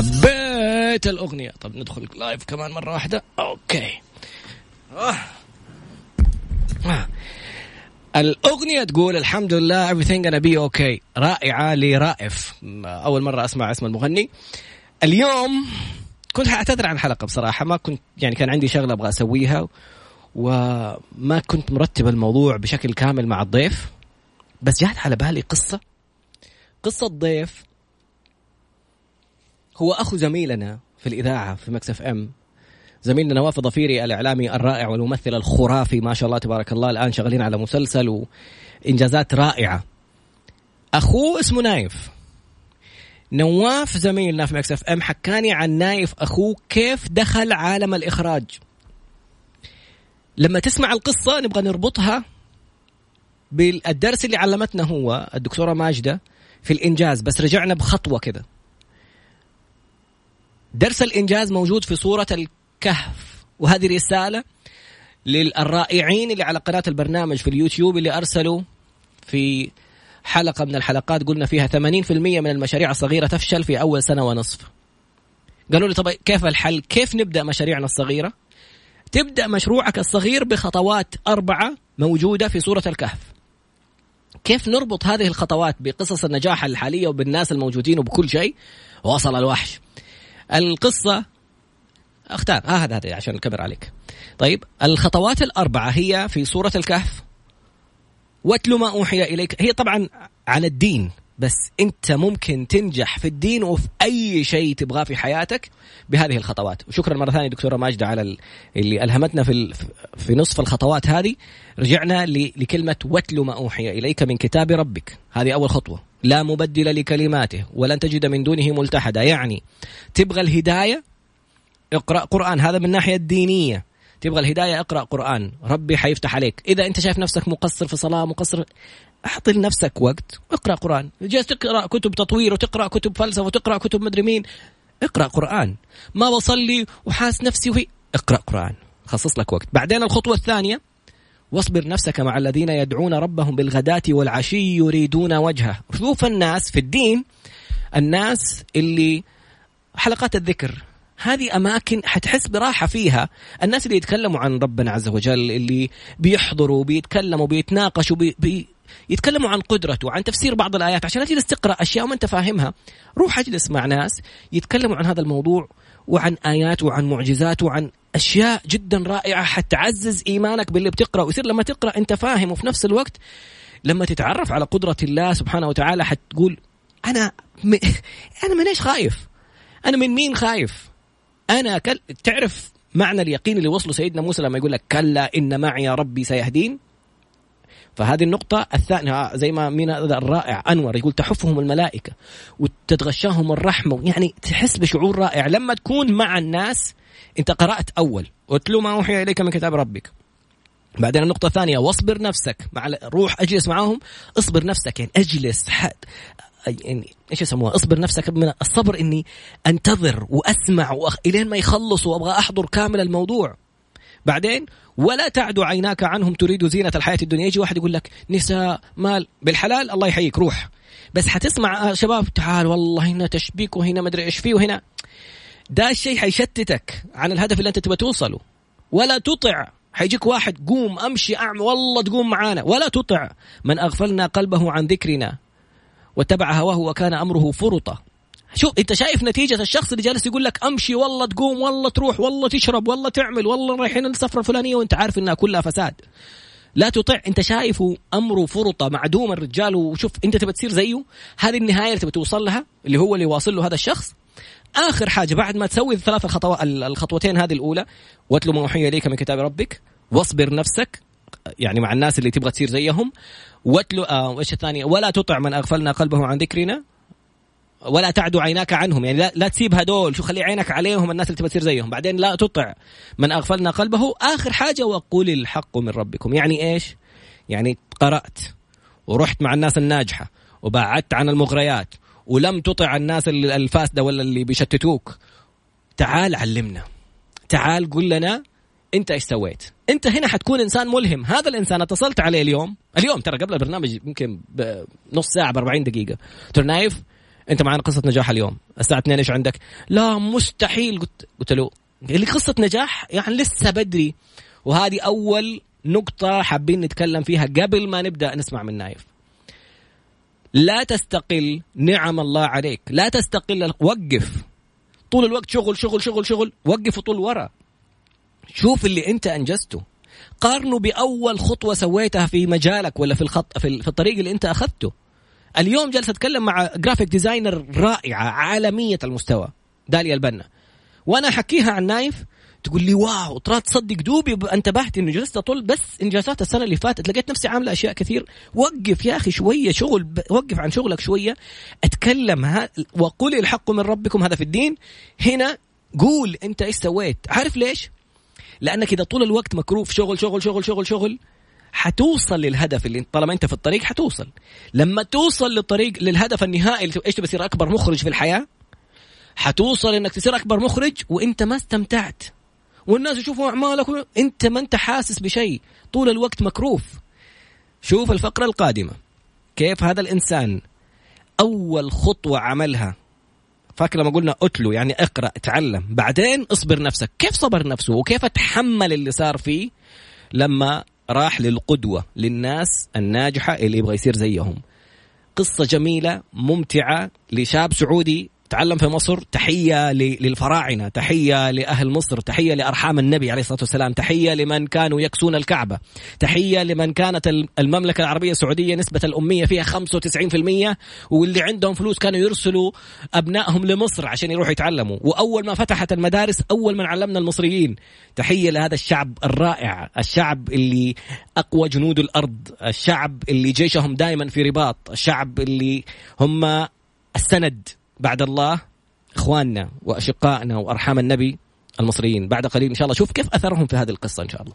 حبيت الأغنية. طب ندخل live كمان مرة واحدة. okay. الأغنية تقول الحمد لله everything gonna be okay. رائعة لرائف. أول مرة أسمع اسم المغني. اليوم كنت حأعتذر عن الحلقة بصراحة. ما كنت يعني كان عندي شغلة أبغى أسويها. وما كنت مرتب الموضوع بشكل كامل مع الضيف. بس جات على بالي قصة. قصة ضيف هو أخو زميلنا في الإذاعة في Mix FM. زميلنا نواف ضفيري الإعلامي الرائع والممثل الخرافي ما شاء الله تبارك الله الآن شغالين على مسلسل وإنجازات رائعة. أخوه اسمه نايف. نواف زميلنا في Mix FM حكاني عن نايف أخوه كيف دخل عالم الإخراج. لما تسمع القصة نبغى نربطها بالدرس اللي علمتنا هو الدكتورة ماجدة في الإنجاز بس رجعنا بخطوة كده. درس الإنجاز موجود في صورة الكهف. وهذه رسالة للرائعين اللي على قناة البرنامج في اليوتيوب اللي أرسلوا في حلقة من الحلقات. قلنا فيها 80% من المشاريع الصغيرة تفشل في أول سنة ونصف. قالوا لي طب كيف الحل؟ كيف نبدأ مشاريعنا الصغيرة؟ تبدأ مشروعك الصغير بخطوات أربعة موجودة في سورة الكهف. كيف نربط هذه الخطوات بقصص النجاح الحالية وبالناس الموجودين وبكل شيء؟ وصل الوحش. القصة أختار. آه هذا هذا عشان الكاميرا عليك. طيب الخطوات الأربعة هي في سورة الكهف. واتل ما أوحي إليك. هي طبعا عن الدين بس أنت ممكن تنجح في الدين وفي أي شيء تبغاه في حياتك بهذه الخطوات. وشكرا مرة ثانية دكتورة ماجدة على اللي ألهمتنا في في نصف الخطوات هذه. رجعنا لكلمة واتل ما أوحي إليك من كتاب ربك. هذه أول خطوة. لا مبدل لكلماته ولن تجد من دونه ملتحدا. يعني تبغى الهداية اقرأ قرآن. هذا من الناحيه الدينية. تبغى الهداية اقرأ قرآن. ربي حيفتح عليك. إذا أنت شايف نفسك مقصر في صلاة مقصر أعطي لنفسك وقت. واقرا قرآن. جالس تقرأ كتب تطوير وتقرأ كتب فلسفة وتقرأ كتب مدري مين. اقرأ قرآن. ما بصلي وحاس نفسي وهي اقرأ قرآن. خصص لك وقت. بعدين الخطوة الثانية واصبر نفسك مع الذين يدعون ربهم بالغداة والعشي يريدون وجهه. شوف الناس في الدين الناس اللي حلقات الذكر هذه أماكن حتحس براحة فيها. الناس اللي يتكلموا عن ربنا عز وجل اللي بيحضروا بيتكلموا بيتناقشوا بي بي يتكلموا عن قدرته عن تفسير بعض الآيات عشان تجلس تقرأ أشياء ما أنت فاهمها. روح اجلس مع ناس يتكلموا عن هذا الموضوع وعن آيات وعن معجزات وعن أشياء جدا رائعة حتعزز إيمانك باللي بتقرأ ويصير لما تقرأ أنت فاهم وفي نفس الوقت لما تتعرف على قدرة الله سبحانه وتعالى حتقول أنا م... أنا من إيش خايف؟ أنا من مين خايف؟ أنا كل... تعرف معنى اليقين اللي وصله سيدنا موسى لما يقول لك كلا إن معي ربي سيهدين فهذه النقطة الثانية زي ما مين الرائع أنور يقول تحفهم الملائكة وتتغشاهم الرحمة يعني تحس بشعور رائع. لما تكون مع الناس أنت قرأت أول واتلو ما أوحي إليك من كتاب ربك. بعدين النقطة الثانية واصبر نفسك مع روح اجلس معاهم اصبر نفسك يعني اجلس حد يعني إيش يسموها؟ اصبر نفسك من الصبر إني أنتظر وأسمع وأخ... إلين ما يخلصوا وأبغى أحضر كامل الموضوع. بعدين ولا تعد عيناك عنهم تريد زينة الحياة الدنيا. يجي واحد يقول لك نساء مال بالحلال الله يحييك روح. بس حتسمع شباب تعال والله هنا تشبيك وهنا مدري إيش فيه وهنا. ده الشيء حيشتتك عن الهدف اللي أنت تبغى توصله. ولا تطع. حيجيك واحد قوم أمشي اعمل والله تقوم معانا. ولا تطع. من أغفلنا قلبه عن ذكرنا واتبع هواه وكان أمره فرطا شوف انت شايف نتيجة الشخص اللي جالس يقول لك امشي والله تقوم والله تروح والله تشرب والله تعمل والله رايحين السفره الفلانية وانت عارف انها كلها فساد. لا تطع انت شايفه امره فرطه معدوم الرجال وشوف انت تبى تصير زيه؟ هذه النهاية اللي تبى توصل لها اللي هو اللي واصل له هذا الشخص. آخر حاجة بعد ما تسوي الثلاث الخطوات الخطوتين هذه الأولى واتلو ما أوحي إليك من كتاب ربك واصبر نفسك يعني مع الناس اللي تبغى تصير زيهم واتلو آه إيش الثانية؟ ولا تطع من أغفلنا قلبه عن ذكرنا ولا تعد عيناك عنهم. يعني لا, لا تسيب هدول. شو خلي عينك عليهم الناس اللي تبغى تصير زيهم. بعدين لا تطع من أغفلنا قلبه. آخر حاجة وقل الحق من ربكم. يعني إيش؟ يعني قرأت ورحت مع الناس الناجحة وبعدت عن المغريات ولم تطع الناس الفاسدة ولا اللي بيشتتوك. تعال علمنا. تعال قل لنا أنت إيش سويت؟ أنت هنا حتكون إنسان ملهم. هذا الإنسان اتصلت عليه اليوم. اليوم ترى قبل البرنامج يمكن بنص ساعة ب 40 دكيقه ترى نايف؟ انت معنا قصة نجاح اليوم. الساعة 2 إيش عندك؟ لا مستحيل. قلت قلت له اللي قصة نجاح يعني لسه بدري. وهذه أول نقطة حابين نتكلم فيها قبل ما نبدأ نسمع من نايف. لا تستقل نعم الله عليك. لا تستقل وقف. طول الوقت شغل شغل شغل شغل. وقف وطول ورا. شوف اللي انت أنجزته. قارنه بأول خطوة سويتها في مجالك ولا في الخط في الطريق اللي انت أخذته. اليوم جالس أتكلم مع graphic designer رائعة عالمية المستوى داليا البنا. وأنا أحكيها عن نايف تقول لي wow ترى تصدق دوبي انتبهت إنه جلست اطل بس إنجازات السنة اللي فاتت لقيت نفسي عامله أشياء كثير. وقف يا أخي شوية شغل. وقف عن شغلك شوية. أتكلم ها وقل الحق من ربكم هذا في الدين. هنا قول أنت إيش سويت. عارف ليش؟ لأنك إذا طول الوقت مكروف شغل شغل شغل شغل شغل حتوصل للهدف اللي طالما انت في الطريق حتوصل. لما توصل للطريق للهدف النهائي إيش تبي تصير أكبر مخرج في الحياة؟ حتوصل إنك تصير أكبر مخرج وإنت ما استمتعت. والناس يشوفوا أعمالك إنت ما أنت حاسس بشيء. طول الوقت مكروف. شوف الفقرة القادمة. كيف هذا الإنسان أول خطوة عملها؟ فاكر لما قلنا اتلو يعني اقرأ اتعلم. بعدين اصبر نفسك. كيف صبر نفسه؟ وكيف تحمل اللي صار فيه لما راح للقدوة للناس الناجحة اللي يبغى يصير زيهم. قصة جميلة ممتعة لشاب سعودي تعلم في مصر تحية للفراعنة تحية لأهل مصر تحية لأرحام النبي عليه الصلاة والسلام تحية لمن كانوا يكسون الكعبة تحية لمن كانت المملكة العربية السعودية نسبة الأمية فيها 95% واللي عندهم فلوس كانوا يرسلوا أبنائهم لمصر عشان يروحوا يتعلموا. وأول ما فتحت المدارس أول من علمنا المصريين. تحية لهذا الشعب الرائع الشعب اللي أقوى جنود الأرض الشعب اللي جيشهم دائما في رباط الشعب اللي هم السند. بعد الله إخواننا وأشقائنا وأرحام النبي المصريين. بعد قليل إن شاء الله. شوف كيف أثرهم في هذه القصة إن شاء الله.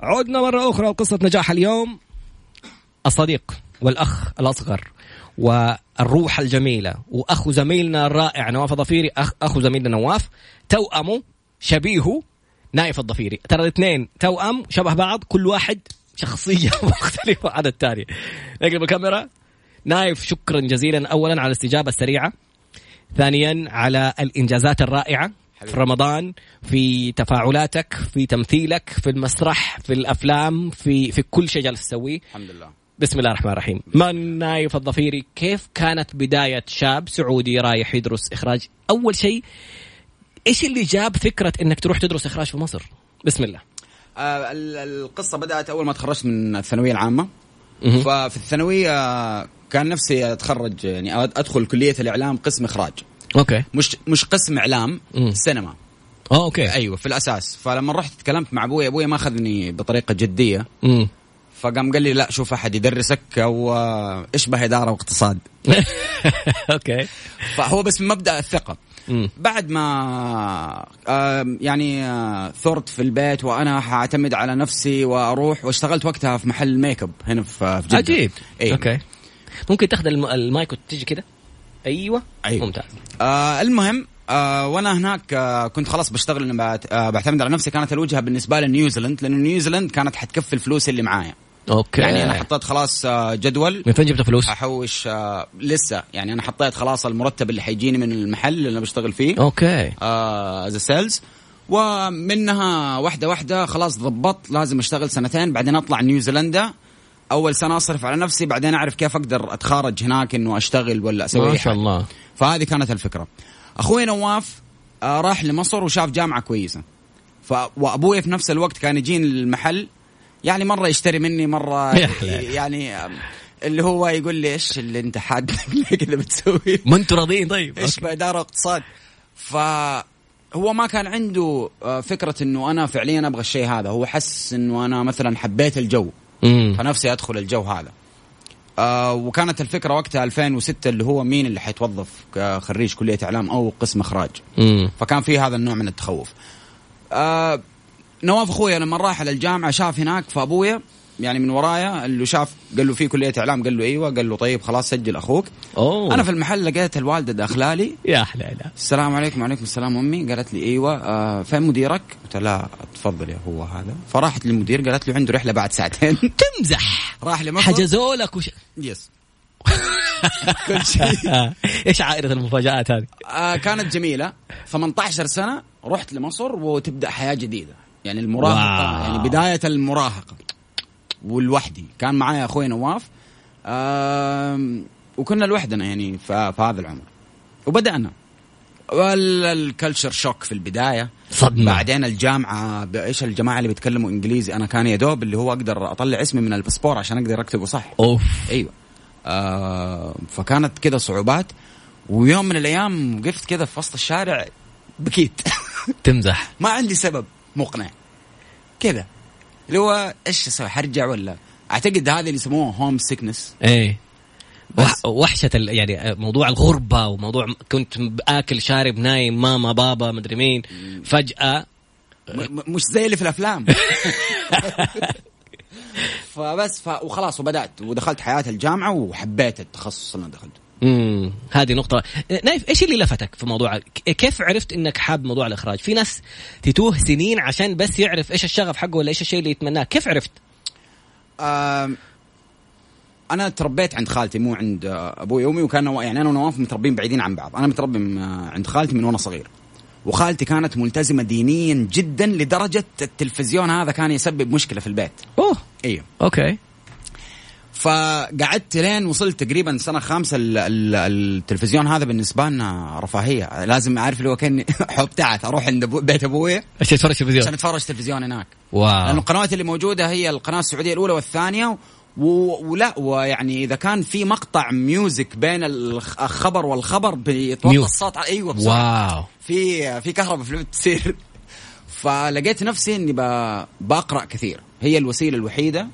عدنا مرة أخرى وقصة نجاح اليوم. الصديق والأخ الأصغر والروح الجميلة وأخو زميلنا الرائع نواف الضفيري أخ أخو زميلنا نواف. توأمه شبيهه نايف الضفيري ترى الاثنين توأم شبه بعض كل واحد شخصية مختلفة عن الثاني. نقلب الكاميرا. نايف شكرا جزيلا. أولا على الاستجابة السريعة. ثانيا على الإنجازات الرائعة في رمضان في تفاعلاتك في تمثيلك في المسرح في الأفلام في في كل شيء جالس تسويه. الحمد لله. بسم الله الرحمن الرحيم. من نايف الضفيري كيف كانت بداية شاب سعودي رايح يدرس إخراج؟ أول شيء إيش اللي جاب فكرة أنك تروح تدرس إخراج في مصر؟ بسم الله. آه القصة بدأت أول ما تخرجت من الثانوية العامة. ففي الثانوية كان نفسي أتخرج يعني أدخل كلية الإعلام قسم إخراج. okay. مش مش قسم إعلام مم. سينما. آه okay. أيوه في الأساس. فلما رحت تكلمت مع أبوي أبوي ما أخذني بطريقة جدية. مم. فقام قال لي لا شوف أحد يدرسك أو اشبه إدارة واقتصاد. okay. فهو بس مبدأ الثقة. بعد ما يعني ثرت في البيت وأنا حاعتمد على نفسي وأروح واشتغلت وقتها في محل ميك اب هنا في جدة. عجيب. أيه. okay. ممكن تاخذ المايك وتجي كذا أيوه. أيوه. ممتاز. آه المهم آه وأنا هناك آه كنت خلاص بشتغل آه بعتمد على نفسي. كانت الوجهة بالنسبة لي نيوزيلند لأن نيوزيلند كانت حتكفي الفلوس اللي معايا. أوكي. يعني أنا حطيت خلاص آه، جدول. من فين جبت فلوس؟ أحوش آه لسه. يعني أنا حطيت خلاص المرتب اللي حيجيني من المحل اللي أنا بشتغل فيه. okay. as sales ومنها واحدة واحدة خلاص ضبطت لازم أشتغل سنتين بعدين أطلع نيوزيلندا. أول سنة أصرف على نفسي بعدين أعرف كيف أقدر أتخارج هناك إنه أشتغل ولا أسوي ما شاء الله. فهذه كانت الفكرة. أخوي نواف آه، راح لمصر وشاف جامعة كويسة. ف وأبوي في نفس الوقت كان يجيني المحل يعني مرة يشتري مني مرة يعني اللي هو يقول لي إيش اللي أنت حاد كذا بتسوي؟ ما أنتم راضيين طيب. إيش بإدارة واقتصاد. فهو ما كان عنده آه، فكرة إنه أنا فعليا أبغى الشيء هذا. هو حس إنه أنا مثلا حبيت الجو. مم. فنفسي أدخل الجو هذا آه وكانت الفكرة وقتها 2006 اللي هو مين اللي حيتوظف كخريج كلية إعلام أو قسم إخراج مم. فكان في هذا النوع من التخوف آه نواف أخويا لما راح على الجامعة شاف هناك فأبويا يعني من ورايا اللي شاف قال له في كلية إعلام قال له أيوه قال له طيب خلاص سجل أخوك. أوه. أنا في المحل لقيت الوالدة داخله لي يا حلاله السلام عليكم وعليكم السلام أمي. قالت لي أيوه آه فين مديرك؟ قلت لا تفضل يا هو هذا. فراحت للمدير قالت له عنده رحلة بعد ساعتين. تمزح. راح لمصر حجزوا لك وش... يس كل شيء. إيش عائلة المفاجآت هذه؟ آه كانت جميلة. 18 سنة رحت لمصر وتبدأ حياة جديدة. يعني المراهقة واو. يعني بداية المراهقة. والوحدي. كان معايا أخوي نواف. وكنا لوحدنا يعني في هذا العمر. وبدأنا. وال culture shock في البداية. صدمة. بعدين الجامعة إيش الجماعة اللي بيتكلموا إنجليزي؟ أنا كان يا دوب اللي هو أقدر أطلع اسمي من الباسبور عشان أقدر أكتبه صح. أوف. أيوه. آه فكانت كده صعوبات. ويوم من الأيام وقفت كده في وسط الشارع بكيت. تمزح. ما عندي سبب مقنع. كذا اللي هو إيش أسوي حرجع ولا؟ أعتقد هذا اللي يسموه homesickness إيه. وحشة يعني موضوع الغربة وموضوع كنت آكل شارب نايم ماما بابا مدري مين. فجأة مش زي اللي في الأفلام. فبس ف... وخلاص وبدأت ودخلت حياة الجامعة وحبيت التخصص اللي أنا دخلته. امم هذه نقطة. نايف إيش اللي لفتك في موضوع كيف عرفت إنك حاب موضوع الإخراج؟ في ناس تتوه سنين عشان بس يعرف إيش الشغف حقه ولا إيش الشيء اللي يتمناه، كيف عرفت؟ آم، أنا تربيت عند خالتي مو عند أبوي وأمي وكان يعني أنا ونواف متربين بعيدين عن بعض. أنا متربي عند خالتي من وأنا صغير. وخالتي كانت ملتزمة دينيا جدا لدرجة التلفزيون هذا كان يسبب مشكلة في البيت. أوه. أيوه okay. فقعدت لين وصلت تقريبا سنة خامسة ال- ال- التلفزيون هذا بالنسبة لنا رفاهية. لازم أعرف اللي هو كان حب تعت أروح عند أبو بيت تتفرج عشان تلفزيون؟ اتفرج تلفزيون هناك. لأنه wow القنوات اللي موجودة هي القناة السعودية الأولى والثانية و... ولا ويعني إذا كان في مقطع music بين الخ- الخبر والخبر mute. الصوت على- أيوه بسرعة. wow. في في كهرباء في تصير فلقيت نفسي إني ب... بقرا كثير. هي الوسيلة الوحيدة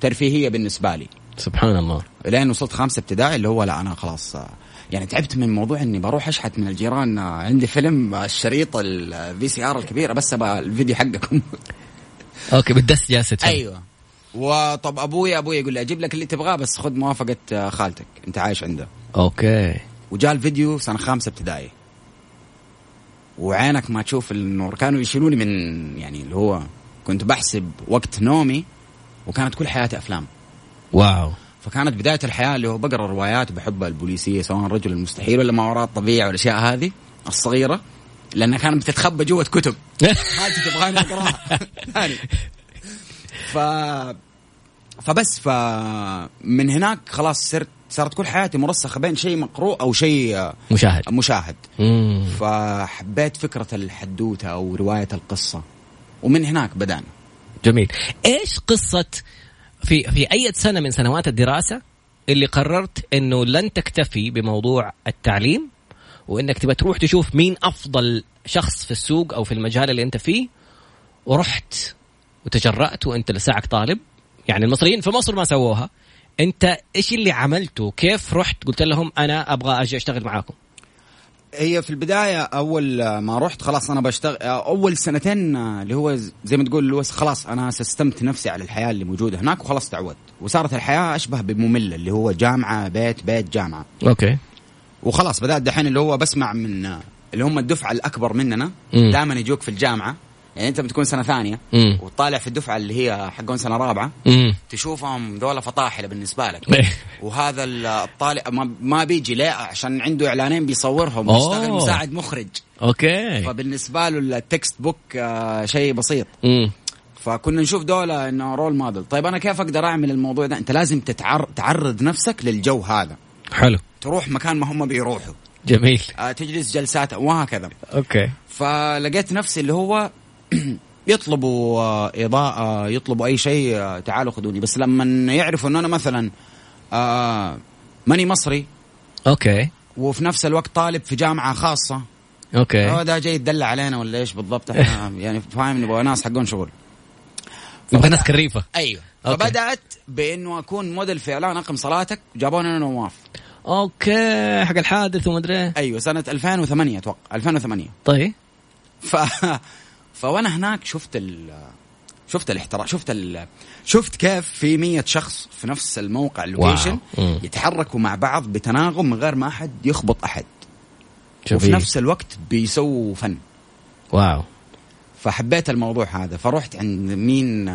ترفيهية بالنسبة لي. سبحان الله. لين وصلت خامسه ابتدائي اللي هو لا أنا خلاص يعني تعبت من موضوع إني بروح أشحت من الجيران عندي فيلم الشريط ال VCR الكبيرة بس أبغى الفيديو حقكم. okay بالدس جالسة تفهم. أيوه. وطب أبوي أبوي يقول لي أجيب لك اللي تبغاه بس خذ موافقة آه، خالتك. أنت عايش عنده. okay. وجاء الفيديو سنة خامسه ابتدائي. وعينك ما تشوف النور. كانوا يشيلوني من يعني اللي هو كنت بحسب وقت نومي وكانت كل حياتي أفلام. واو. فكانت بداية الحياة اللي هو بقرأ روايات بحبها البوليسية سواء الرجل المستحيل ولا ما وراء الطبيعة والأشياء هذه الصغيرة لأنها كانت بتتخبى جوة كتب. حاجة تبغاني أقراها. ثاني ف فبس فمن هناك خلاص صرت صارت كل حياتي مرسخة بين شيء مقروء أو شيء آه، مشاهد. مشاهد. مم. فحبيت فكرة الحدوتة أو رواية القصة. ومن هناك بدأنا. جميل. إيش قصة في في أي سنة من سنوات الدراسة اللي قررت إنه لن تكتفي بموضوع التعليم وإنك تبى تروح تشوف مين أفضل شخص في السوق أو في المجال اللي أنت فيه ورحت وتجرأت وأنت لساعك طالب. يعني المصريين في مصر ما سووها. أنت إيش اللي عملته؟ كيف رحت؟ قلت لهم أنا أبغى أجي أشتغل معاكم. هي في البداية أول ما رحت خلاص أنا بشتغل أول سنتين اللي هو زي ما تقول اللي هو خلاص أنا سستمت نفسي على الحياة اللي موجودة هناك وخلاص تعودت. وصارت الحياة أشبه بمملة اللي هو جامعة بيت بيت جامعة. أوكي. وخلاص بدأت دحين اللي هو بسمع من اللي هم الدفعة الأكبر مننا. دائما يجوك في الجامعة. يعني أنت بتكون سنة ثانية امم وطالع في الدفعة اللي هي حقون سنة رابعة امم تشوفهم ذولا فطاحلة بالنسبة لك. وهذا الطالب ما, ما بيجي ليه؟ عشان عنده إعلانين بيصورهم أوه. بيشتغل مساعد مخرج. okay. فبالنسبة له ال textbook آه، شيء بسيط. امم فكنا نشوف دولة إنه role model طيب أنا كيف أقدر أعمل الموضوع ده؟ أنت لازم تتعر... تعرض نفسك للجو هذا. حلو. تروح مكان ما هم بيروحوا. جميل. آه، تجلس جلسات وهكذا. okay. فلقيت نفسي اللي هو يطلبوا آه، إضاءة يطلبوا أي شيء آه، تعالوا خذوني. بس لما يعرفوا انه أنا مثلا آه، ماني مصري okay. وفي نفس الوقت طالب في جامعة خاصة هو okay ده جاي يدلع علينا ولا إيش بالضبط؟ إحنا يعني فاهم نبغى ناس حقون شغل. نبغى ناس كريفة. أيوه. okay. فبدأت بإنه أكون موديل في إعلان أقم صلاتك جابوني أنا نواف. okay. حق الحادث وما أدري إيه. أيوه سنة 2008 أتوقع 2008 طيب. ف فوأنا هناك شفت ال شفت الاحتراق شفت ال... شفت كيف في مية شخص في نفس الموقع ال location. يتحركوا مع بعض بتناغم من غير ما أحد يخبط أحد وفي جميل. نفس الوقت بيسووا فن wow فحبيت الموضوع هذا فرحت عند مين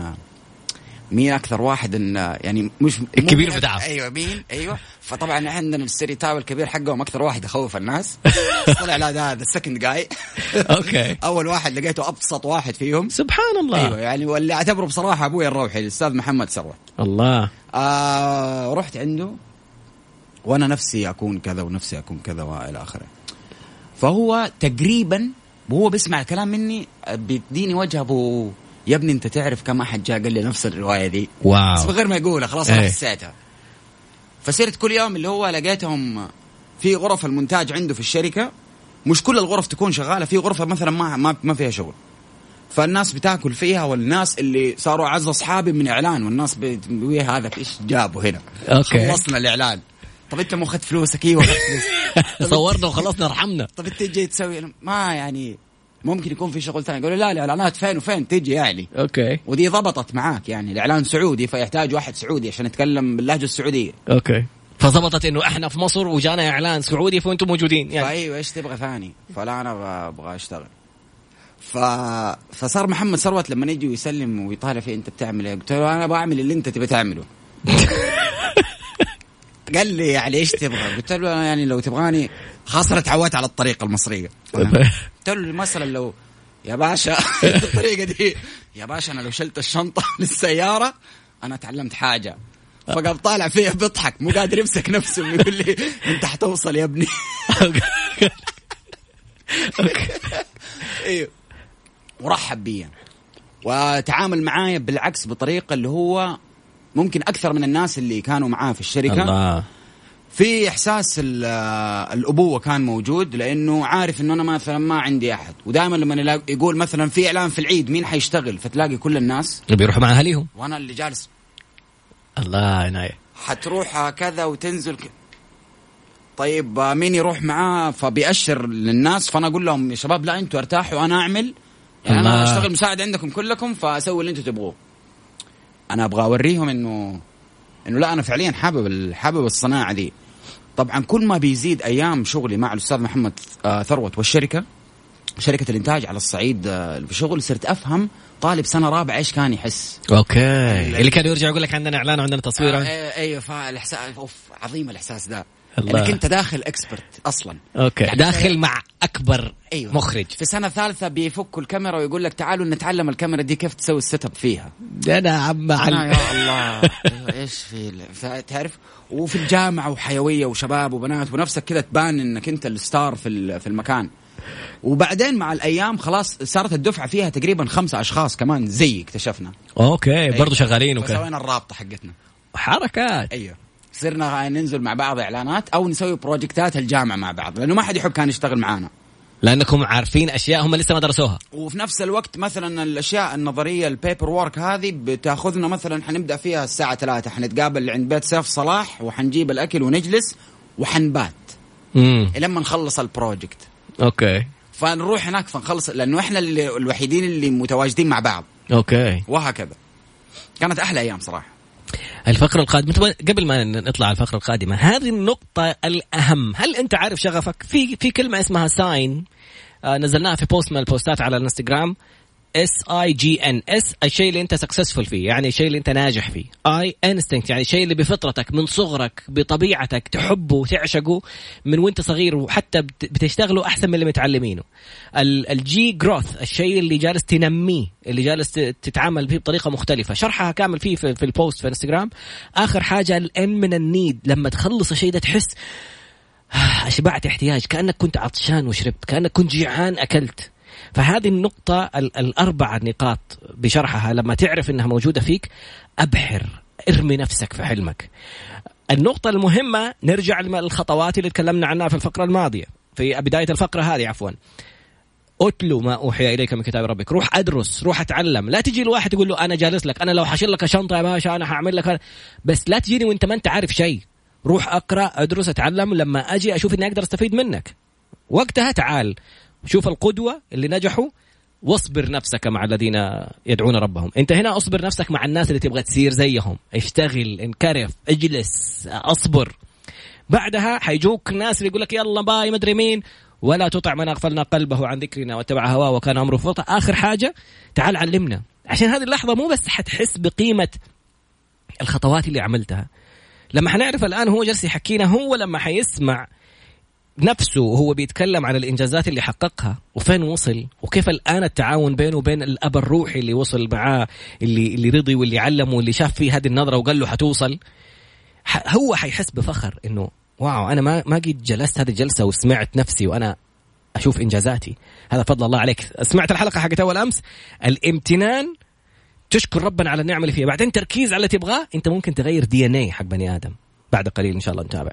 مين أكثر واحد إن يعني مش الكبير بتاعه. أيوه مين؟ أيوه. فطبعا عندنا ال stereotype الكبير حقهم أكثر واحد يخوف الناس. طلع لا ده ال second جاي okay. أول واحد لقيته أبسط واحد فيهم. سبحان الله. أيوه يعني واللي أعتبره بصراحة أبوي الروحي الأستاذ محمد ثروت الله. آه رحت عنده وأنا نفسي أكون كذا ونفسي أكون كذا وإلى آخره. فهو تقريبا وهو بيسمع الكلام مني بيديني وجه ابو يا ابني انت تعرف كم أحد جاء قال لي نفس الرواية دي واو. بس من غير ما يقولها خلاص أنا إيه. حسيتها. فصرت كل يوم اللي هو لقيتهم في غرف المونتاج عنده في الشركة. مش كل الغرف تكون شغالة في غرفة مثلا ما ما, ما فيها شغل. فالناس بتاكل فيها والناس اللي صاروا أعز أصحابي من إعلان والناس بتقول هذا إيش جابه هنا؟ okay. خلصنا الإعلان. طب أنت مو أخذت فلوسك؟ إيوه صورنا وخلصنا ارحمنا طب أنت جاي تسوي؟ ما يعني ممكن يكون في شغل ثاني. يقولوا لا الإعلانات فين وفين؟ تجي يعني. okay. ودي ضبطت معاك يعني. الإعلان سعودي فيحتاج واحد سعودي عشان يتكلم باللهجة السعودية. okay. فظبطت إنه إحنا في مصر وجانا إعلان سعودي فأنتم موجودين يعني. فايوه إيش تبغى ثاني؟ فلا أنا أبغى أشتغل. ف... فصار محمد ثروت لما يجي ويسلم ويطالع فيه أنت بتعمل إيه؟ قلت له أنا بعمل اللي أنت تبي تعمله. قال لي يعني إيش تبغى؟ قلت له أنا يعني لو تبغاني خاصة أنا تعودت على الطريقة المصرية. قلت له مثلا لو يا باشا الطريقة دي يا باشا أنا لو شلت الشنطة للسيارة أنا تعلمت حاجة. فقام طالع فيها بيضحك مو قادر يمسك نفسه يقول لي انت حتوصل يا ابني. أيوه ورحب بي. وتعامل معايا بالعكس بطريقة اللي هو ممكن أكثر من الناس اللي كانوا معاه في الشركة. الله. في إحساس ال- الأبوة كان موجود لأنه عارف إنه أنا مثلا ما عندي أحد. ودائما لما يقول مثلا في إعلان في العيد مين حيشتغل فتلاقي كل الناس بيروحوا مع أهاليهم. وأنا اللي جالس. الله عناية حتروح كذا وتنزل ك... طيب مين يروح معاه؟ فبيأشر للناس فأنا أقول لهم يا شباب لا أنتوا أرتاحوا أنا أعمل. يعني الله. أنا أشتغل مساعد عندكم كلكم فأسوي اللي أنتوا تبغوه. أنا أبغى أوريهم انه إنه لا أنا فعليا حابب حابب الصناعة دي. طبعا كل ما بيزيد أيام شغلي مع الأستاذ محمد آه، ثروت والشركة شركة الإنتاج على الصعيد آه، في شغل صرت أفهم طالب سنة رابعة إيش كان يحس. okay. اللي كان يرجع يقول لك عندنا إعلان وعندنا تصوير. آه أيوه فالإحساس أوف عظيم الإحساس ده. الله. انك انت داخل expert أصلا. okay. يعني داخل مع أكبر أيوه. مخرج. في سنه ثالثه بيفكوا الكاميرا ويقول لك تعالوا نتعلم الكاميرا دي كيف تسوي ال setup فيها. أنا عم أنا. يا الله. إيش في ال- تعرف؟ وفي الجامعة وحيوية وشباب وبنات ونفسك كذا تبان إنك أنت ال star في ال- في المكان. وبعدين مع الأيام خلاص صارت الدفعة فيها تقريبا خمسة أشخاص كمان زي اكتشفنا. أوكي برضه شغالين وكذا فسوينا الرابطة حقتنا. حركات. أيوه. صرنا ننزل مع بعض إعلانات أو نسوي projects الجامعة مع بعض لأنه ما حد يحب كان يشتغل معانا. لأنكم عارفين أشياء هم لسه ما درسوها. وفي نفس الوقت مثلا الأشياء النظرية ال paper work هذه بتأخذنا مثلا حنبدأ فيها الساعة 3 حنتقابل عند بيت سيف صلاح وحنجيب الأكل ونجلس وحنبات. امم لما نخلص ال project أوكي. فنروح هناك فنخلص لأنه إحنا اللي الوحيدين اللي متواجدين مع بعض. okay. وهكذا. كانت أحلى أيام صراحة. الفقرة القادمة. قبل ما نطلع على الفقرة القادمة هذه النقطة الأهم. هل أنت عارف شغفك؟ في في كلمة اسمها sign آه نزلناها في post من ال posts على الانستغرام. S I G N ال S الشيء اللي انت successful فيه يعني الشيء اللي انت ناجح فيه. I instinct يعني الشيء اللي بفطرتك من صغرك بطبيعتك تحبه وتعشقه من وانت صغير وحتى بت- بتشتغله أحسن من اللي متعلمينه. ال- ال G growth الشيء اللي جالس تنميه اللي جالس تتعامل فيه بطريقة مختلفة. شرحها كامل فيه في, في ال post في انستغرام آخر حاجة ال N من ال need. لما تخلص الشيء ده تحس أشبعت احتياج. كأنك كنت عطشان وشربت كأنك كنت جيعان أكلت. فهذه النقطة ال- الأربع نقاط بشرحها لما تعرف إنها موجودة فيك أبحر ارمي نفسك في حلمك. النقطة المهمة نرجع للخطوات اللي تكلمنا عنها في الفقرة الماضية في بداية الفقرة هذه عفوا. اتلو ما أوحي إليك من كتاب ربك. روح أدرس روح أتعلم. لا تجي الواحد تقول له أنا جالس لك أنا لو حشيل لك شنطة يا باشا أنا هعمل لك بس لا تجيني وأنت ما أنت عارف شيء. روح أقرأ أدرس أتعلم. لما أجي أشوف إني أقدر أستفيد منك. وقتها تعال. شوف القدوة اللي نجحوا واصبر نفسك مع الذين يدعون ربهم. انت هنا اصبر نفسك مع الناس اللي تبغى تصير زيهم. اشتغل انكرف اجلس اصبر. بعدها حيجوك ناس اللي يقول لك يلا باي مدري مين. ولا تطع من أغفلنا قلبه عن ذكرنا واتبع هواه وكان أمره فرطا آخر حاجة تعال علمنا. عشان هذه اللحظة مو بس حتحس بقيمة الخطوات اللي عملتها. لما حنعرف الآن هو جالس يحكينا هو لما حيسمع نفسه وهو بيتكلم عن الإنجازات اللي حققها وفين وصل؟ وكيف الآن التعاون بينه وبين الأب الروحي اللي وصل معاه اللي اللي رضي واللي علمه واللي شاف فيه هذه النظرة وقال له حتوصل؟ هو حيحس بفخر إنه واو أنا ما ما قد جلست هذه الجلسة وسمعت نفسي وأنا أشوف إنجازاتي. هذا فضل الله عليك. سمعت الحلقة حقت أول أمس؟ الامتنان. تشكر ربنا على النعمة اللي فيها. بعدين تركيز على اللي تبغاه؟ أنت ممكن تغير دي ان اي حق بني آدم. بعد قليل إن شاء الله نتابع.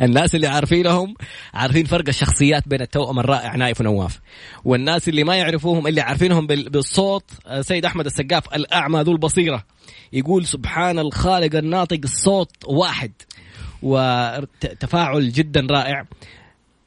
الناس اللي عارفينهم عارفين فرق الشخصيات بين التوأم الرائع نايف ونواف. والناس اللي ما يعرفوهم اللي عارفينهم بالصوت آه، سيد أحمد السقاف الأعمى ذو البصيرة. يقول سبحان الخالق الناطق الصوت واحد. وتفاعل جدا رائع.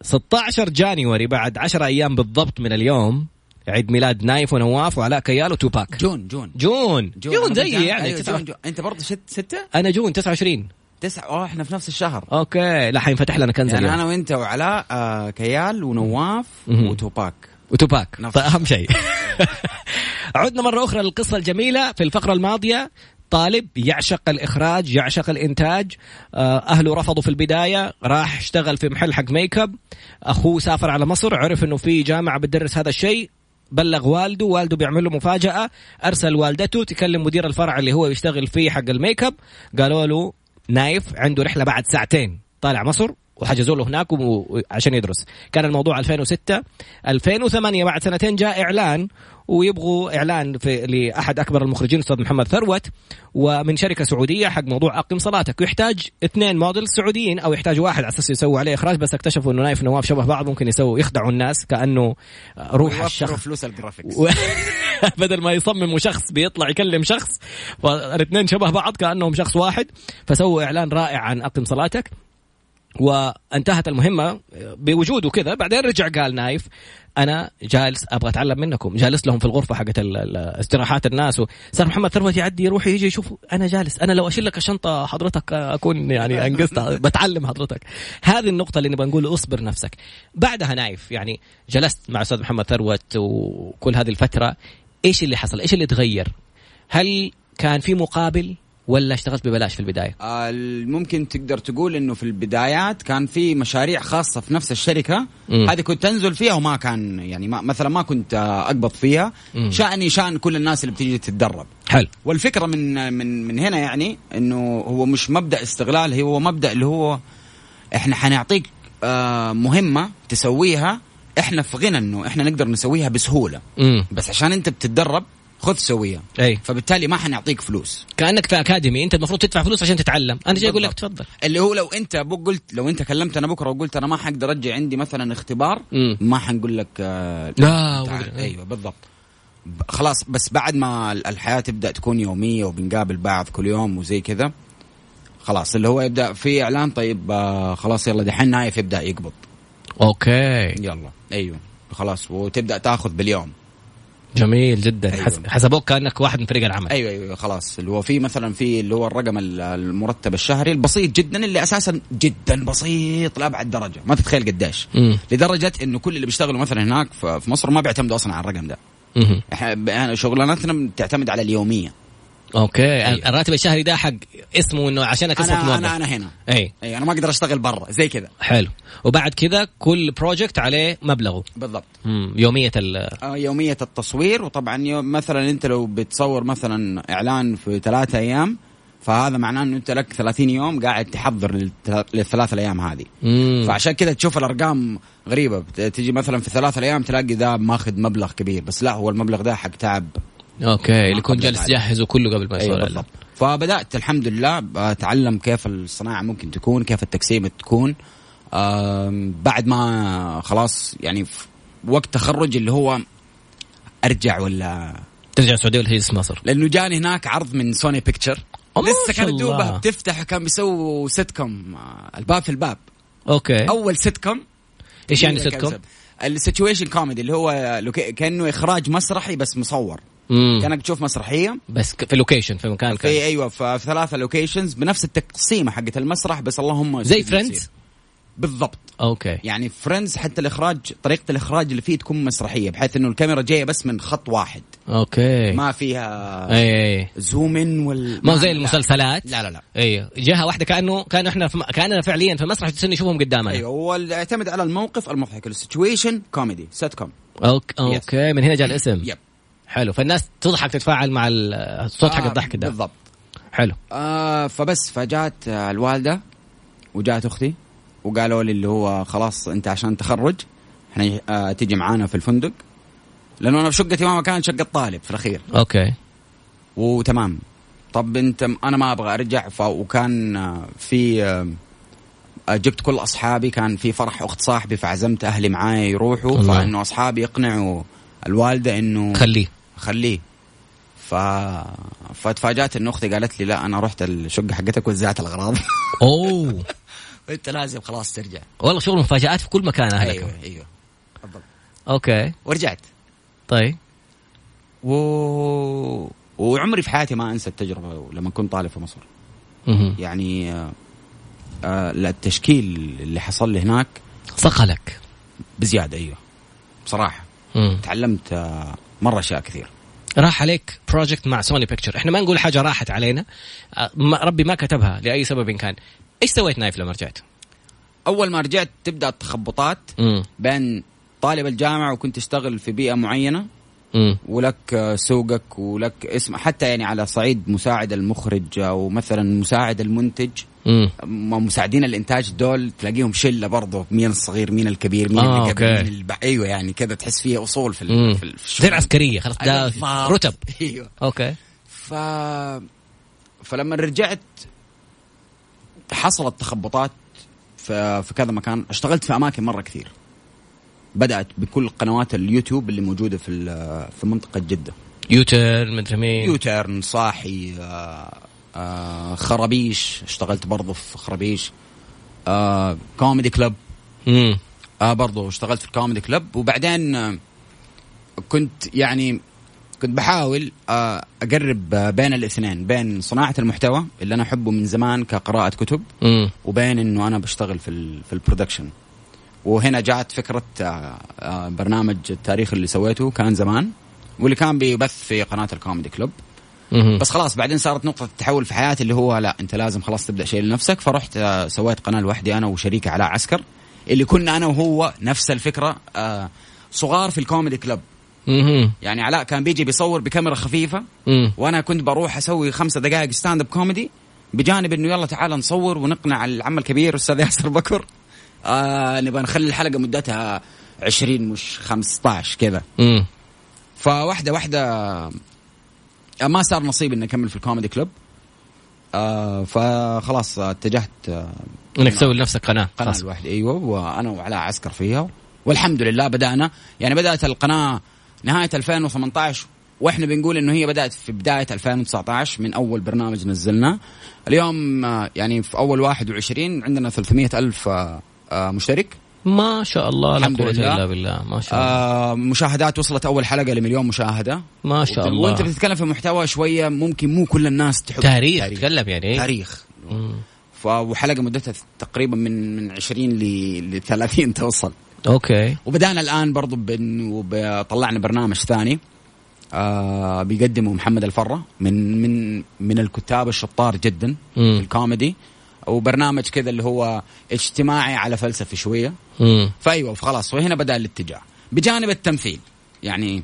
16 January بعد 10 أيام بالضبط من اليوم عيد ميلاد نايف ونواف وعلاء كيال وتوباك. June June. June. June, June زي يعني أيوة June June. أنت برضه ست ستة؟ أنا June 29 تسعة آه إحنا في نفس الشهر. okay لا حينفتح لنا كنز يعني اليوم. أنا وأنت وعلاء آه كيال ونواف وتوباك. وتوباك. طيب اهم شيء. عدنا مرة أخرى للقصة الجميلة في الفقرة الماضية. طالب يعشق الإخراج يعشق الإنتاج. آه، أهله رفضوا في البداية راح اشتغل في محل حق make up أخوه سافر على مصر عرف أنه في جامعة بتدرس هذا الشيء. بلغ والده والده بيعمل له مفاجأة. أرسل والدته تكلم مدير الفرع اللي هو يشتغل فيه حق ال make up قالوا له نايف عنده رحلة بعد ساعتين. طالع مصر. وحجزوا له هناك عشان يدرس. كان الموضوع 2006 2008 بعد سنتين جاء إعلان ويبغوا إعلان في لأحد أكبر المخرجين أستاذ محمد ثروت ومن شركة سعودية حق موضوع أقم صلاتك. ويحتاج اثنين موديل سعوديين أو يحتاج واحد على أساس يسوي عليه إخراج بس اكتشفوا إنه نايف نواف شبه بعض ممكن يسووا يخدعوا الناس كأنه روح الشخص. فلوس ال graphics. و... بدل ما يصمموا شخص بيطلع يكلم شخص فالاثنين شبه بعض كأنهم شخص واحد. فسووا إعلان رائع عن أقم صلاتك. وانتهت المهمة بوجوده كذا. بعدين رجع قال نايف أنا جالس أبغى أتعلم منكم. جالس لهم في الغرفة حقت استراحات الناس. صار محمد ثروت يعدي يروح يجي يشوف أنا جالس. أنا لو أشيل لك الشنطه حضرتك أكون يعني أنقذت بتعلم حضرتك. هذه النقطة اللي نبغى نقول اصبر نفسك. بعدها نايف يعني جلست مع أستاذ محمد ثروت وكل هذه الفترة. إيش اللي حصل؟ إيش اللي تغير؟ هل كان في مقابل؟ ولا اشتغلت ببلاش في البداية؟ ممكن تقدر تقول إنه في البدايات كان في مشاريع خاصة في نفس الشركة هذه كنت تنزل فيها وما كان يعني ما مثلا ما كنت أقبض فيها مم. شأني شأن كل الناس اللي بتيجي تتدرب حلو والفكرة من من من هنا يعني إنه هو مش مبدأ استغلال هو مبدأ اللي هو إحنا حنعطيك آه مهمة تسويها إحنا في غنى إنه إحنا نقدر نسويها بسهولة مم. بس عشان أنت بتتدرب خذ سويها أي. فبالتالي ما حنعطيك فلوس. كأنك في academy. أنت المفروض تدفع فلوس عشان تتعلم. أنا جاي أقول لك تفضل. اللي هو لو أنت قلت لو أنت كلمت أنا بكرة وقلت أنا ما حقدر أرجع عندي مثلا اختبار مم. ما حنقول لك آه لا أيوه بالضبط. خلاص بس بعد ما الحياة تبدأ تكون يومية وبنقابل بعض كل يوم وزي كذا خلاص. اللي هو يبدأ في إعلان طيب آه خلاص يلا دحين نايف يبدأ يقبض. okay. يلا. أيوه. خلاص وتبدأ تأخذ باليوم. جميل جدا. أيوة. حسبوك كأنك واحد من فريق العمل. أيوه أيوه خلاص. اللي هو في مثلا في اللي هو الرقم المرتب الشهري البسيط جدا اللي أساسا جدا بسيط لأبعد درجة. ما تتخيل قديش. لدرجة إنه كل اللي بيشتغلوا مثلا هناك في مصر ما بيعتمدوا أصلا على الرقم ده. إحنا شغلانتنا تعتمد على اليومية. أوكي. أيوة. الراتب الشهري ده حق اسمه إنه عشانك اسمك موظف أنا أنا هنا. أي. أي أنا ما أقدر أشتغل برا. زي كذا. حلو. وبعد كذا كل project عليه مبلغه. بالضبط. مم. يومية ال آه يومية التصوير. وطبعا يوم مثلا أنت لو بتصور مثلا إعلان في ثلاثة أيام فهذا معناه إنه أنت لك 30 يوم قاعد تحضر للثلاث الأيام هذه. مم. فعشان كذا تشوف الأرقام غريبة. تجي مثلا في ثلاث أيام تلاقي ذا ماخذ مبلغ كبير. بس لا هو المبلغ ده حق تعب. okay اللي يكون جالس يجهزه كله قبل ما يصير. أيوة فبدأت الحمد لله أتعلم كيف الصناعة ممكن تكون كيف التقسيمه تكون. بعد ما خلاص يعني وقت تخرج اللي هو أرجع ولا ترجع السعودية ولا هي مصر؟ لأنه جاني هناك عرض من سوني بيكتشر لسه كانت دوبها تفتح كان بيسووا سيت كوم آه، الباب في الباب. okay. أول سيت كوم إيش يعني سيت كوم؟ ال situation comedy اللي هو كأنه إخراج مسرحي بس مصور. مم. كانك تشوف مسرحية. بس في location في مكان في كان. أيوه في ثلاثة locations بنفس التقسيمة حقت المسرح بس اللهم زي Friends بالضبط. okay. يعني Friends حتى الإخراج طريقة الإخراج اللي فيه تكون مسرحية بحيث إنه الكاميرا جاية بس من خط واحد. okay. ما فيها إي إي zoom in وال ما زي لا. المسلسلات؟ لا لا لا. إي. جهة واحدة كانه كأنه إحنا في. كأننا فعليا في مسرح جالسين نشوفهم قدامنا. أيوه هو يعتمد على الموقف المضحك ال situation comedy sitcom okay okay من هنا جاء الاسم. yep حلو. فالناس تضحك تتفاعل مع ال- الصوت حق آه، الضحك ده. بالضبط. حلو. آه فبس فجات الوالدة وجات أختي وقالوا لي اللي هو خلاص أنت عشان تخرج إحنا آه تيجي معانا في الفندق. لأنه أنا في شقتي ماما كانت شقة طالب في الأخير. أوكي. وتمام. طب أنت أنا ما أبغى أرجع ف... وكان آه، في آه، جبت كل أصحابي كان في فرح أخت صاحبي فعزمت أهلي معايا يروحوا. فإنه أصحابي يقنعوا الوالدة إنه خليه. خليه. ف فتفاجات انه أختي قالت لي لا أنا رحت الشقة حقتك وزعت الأغراض. أوه. انت لازم خلاص ترجع. والله شغل مفاجآت في كل مكان أهلك. أيوه أيوه. بالضبط أوكي. ورجعت. طيب. و... وعمري في حياتي ما أنسى التجربة لما كنت طالب في مصر. يعني آه، آه، التشكيل اللي حصل لي هناك صقلك بزيادة أيوه. بصراحة. تعلمت آه، مرة أشياء كثير. راح عليك project مع سوني بيكتشر إحنا ما نقول حاجة راحت علينا. آه، ربي ما كتبها لأي سبب كان. إيش سويت نايف لما رجعت؟ أول ما رجعت تبدأ التخبطات. بين طالب الجامعة وكنت تشتغل في بيئة معينة. مم. ولك سوقك ولك اسم حتى يعني على صعيد مساعد المخرج أو مثلا مساعد المنتج مم. مساعدين الإنتاج دول تلاقيهم شلة برضه مين الصغير مين الكبير مين آه، اللي قبل okay. مين الب... أيوه يعني كذا تحس فيها أصول في, مم. في, الشغل. العسكريه خلاص ده بالضبط. رتب أيوه أوكي ف فلما رجعت حصلت تخبطات في, في كذا مكان اشتغلت في أماكن مرة كثير بدأت بكل قنوات اليوتيوب اللي موجودة في في منطقة جدة. يوتيرن مدري مين. يوتيرن صاحي آه آه خرابيش. اشتغلت برضه في خرابيش. آه Comedy Club. آه برضو اشتغلت في ال Comedy Club. وبعدين آه كنت يعني كنت بحاول آه أقرب بين الاثنين بين صناعة المحتوى اللي أنا أحبه من زمان كقراءة كتب مم. وبين إنه أنا بشتغل في ال في ال production. وهنا جاءت فكرة آه آه برنامج التاريخ اللي سويته كان زمان واللي كان بيبث في قناة الكوميدي مم. بس خلاص بعدين صارت نقطة التحول في حياتي اللي هو لا أنت لازم خلاص تبدأ شيء لنفسك فرحت آه، سويت قناة لوحدي أنا وشريكي علاء عسكر اللي كنا أنا وهو نفس الفكرة صغار في ال Comedy Club. يعني علاء كان بيجي بيصور بكاميرا خفيفة. وأنا كنت بروح أسوي خمسة دقائق stand up comedy بجانب إنه يلا تعال نصور ونقنع العم الكبير أستاذ ياسر بكر آه نبغى نخلي الحلقة مدتها 20 مش 15 كذا. فواحدة واحدة آه، ما صار نصيب إني أكمل في الكوميدي كلوب. آه فخلاص آه، اتجهت آه إنك تسوي لنفسك قناة قناة. لوحدي. أيوه وأنا وعلاء عسكر فيها. والحمد لله بدأنا. يعني بدأت القناة نهاية 2018 وإحنا بنقول إنه هي بدأت في بداية 2019 من أول برنامج نزلناه اليوم آه، يعني في أول 21 عندنا 300 ألف مشترك؟ ما شاء الله لا لله. إلا بالله. ما شاء الله. آه مشاهدات وصلت أول حلقة لمليون مشاهدة. ما شاء الله. وانت بتتكلم في محتوى شوية ممكن مو كل الناس تحب تاريخ تتكلم يعني؟ تاريخ. مم. ف وحلقة مدتها تقريبا من من 20 ل ل 30 توصل. أوكي. وبدأنا الآن برضو بن وطلعنا برنامج ثاني آه بيقدمه محمد الفرة من من من الكتاب الشطار جدا في مم. الكوميدي. وبرنامج كذا اللي هو اجتماعي على فلسفي شوية مم. فأيوة خلاص وهنا بدأ الاتجاه بجانب التمثيل يعني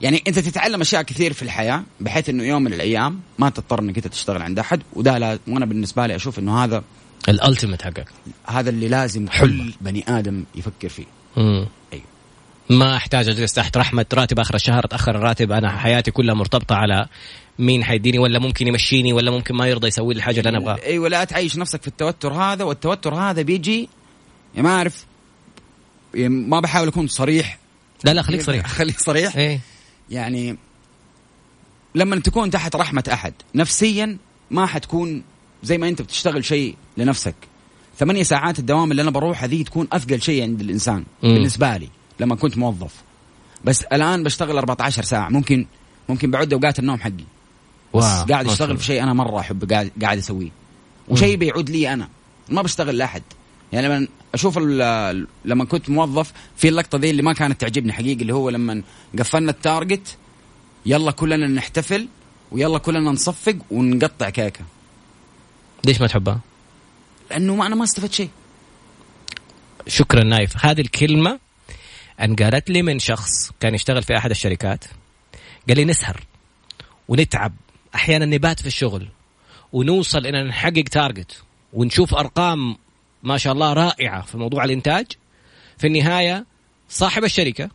يعني أنت تتعلم أشياء كثير في الحياة بحيث إنه يوم من الأيام ما تضطر إنك أنت تشتغل عند أحد وده لا وأنا بالنسبة لي أشوف إنه هذا الألتيميت حقك هذا اللي لازم. كل بني آدم يفكر فيه مم. أيوه ما أحتاج أجلس تحت رحمة راتب آخر الشهر اتاخر الراتب أنا حياتي كلها مرتبطة على مين حيديني ولا ممكن يمشيني ولا ممكن ما يرضى يسوي لي الحاجة اللي أنا أبغاها. أيوه لا تعيش نفسك في التوتر هذا والتوتر هذا بيجي يا ما أعرف يا ما بحاول أكون صريح. لا لا خليك صريح. خليك صريح. إيه يعني لما تكون تحت رحمة أحد نفسيا ما حتكون زي ما أنت بتشتغل شيء لنفسك. ثمانية ساعات الدوام اللي أنا بروحها ذي تكون أثقل شيء عند الإنسان مم. بالنسبة لي. لما كنت موظف. بس الآن بشتغل 14 ساعة. ممكن ممكن بعد أوقات النوم حقي. بس wow، قاعد الله. في شيء أنا مرة أحب قاعد, قاعد أسويه. وشيء بيعود لي أنا. ما بشتغل لأحد. يعني لما أشوف لما كنت موظف في اللقطة دي اللي ما كانت تعجبني حقيقي اللي هو لما قفلنا ال target يلا كلنا نحتفل ويلا كلنا نصفق ونقطع كيكة. ليش ما تحبها؟ لأنه ما أنا ما استفدت شيء. شكرا نايف. هذه الكلمة انقالت لي من شخص كان يشتغل في أحد الشركات قال لي نسهر ونتعب أحيانا نبات في الشغل ونوصل أن نحقق target ونشوف أرقام ما شاء الله رائعة في موضوع الإنتاج. في النهاية صاحب الشركة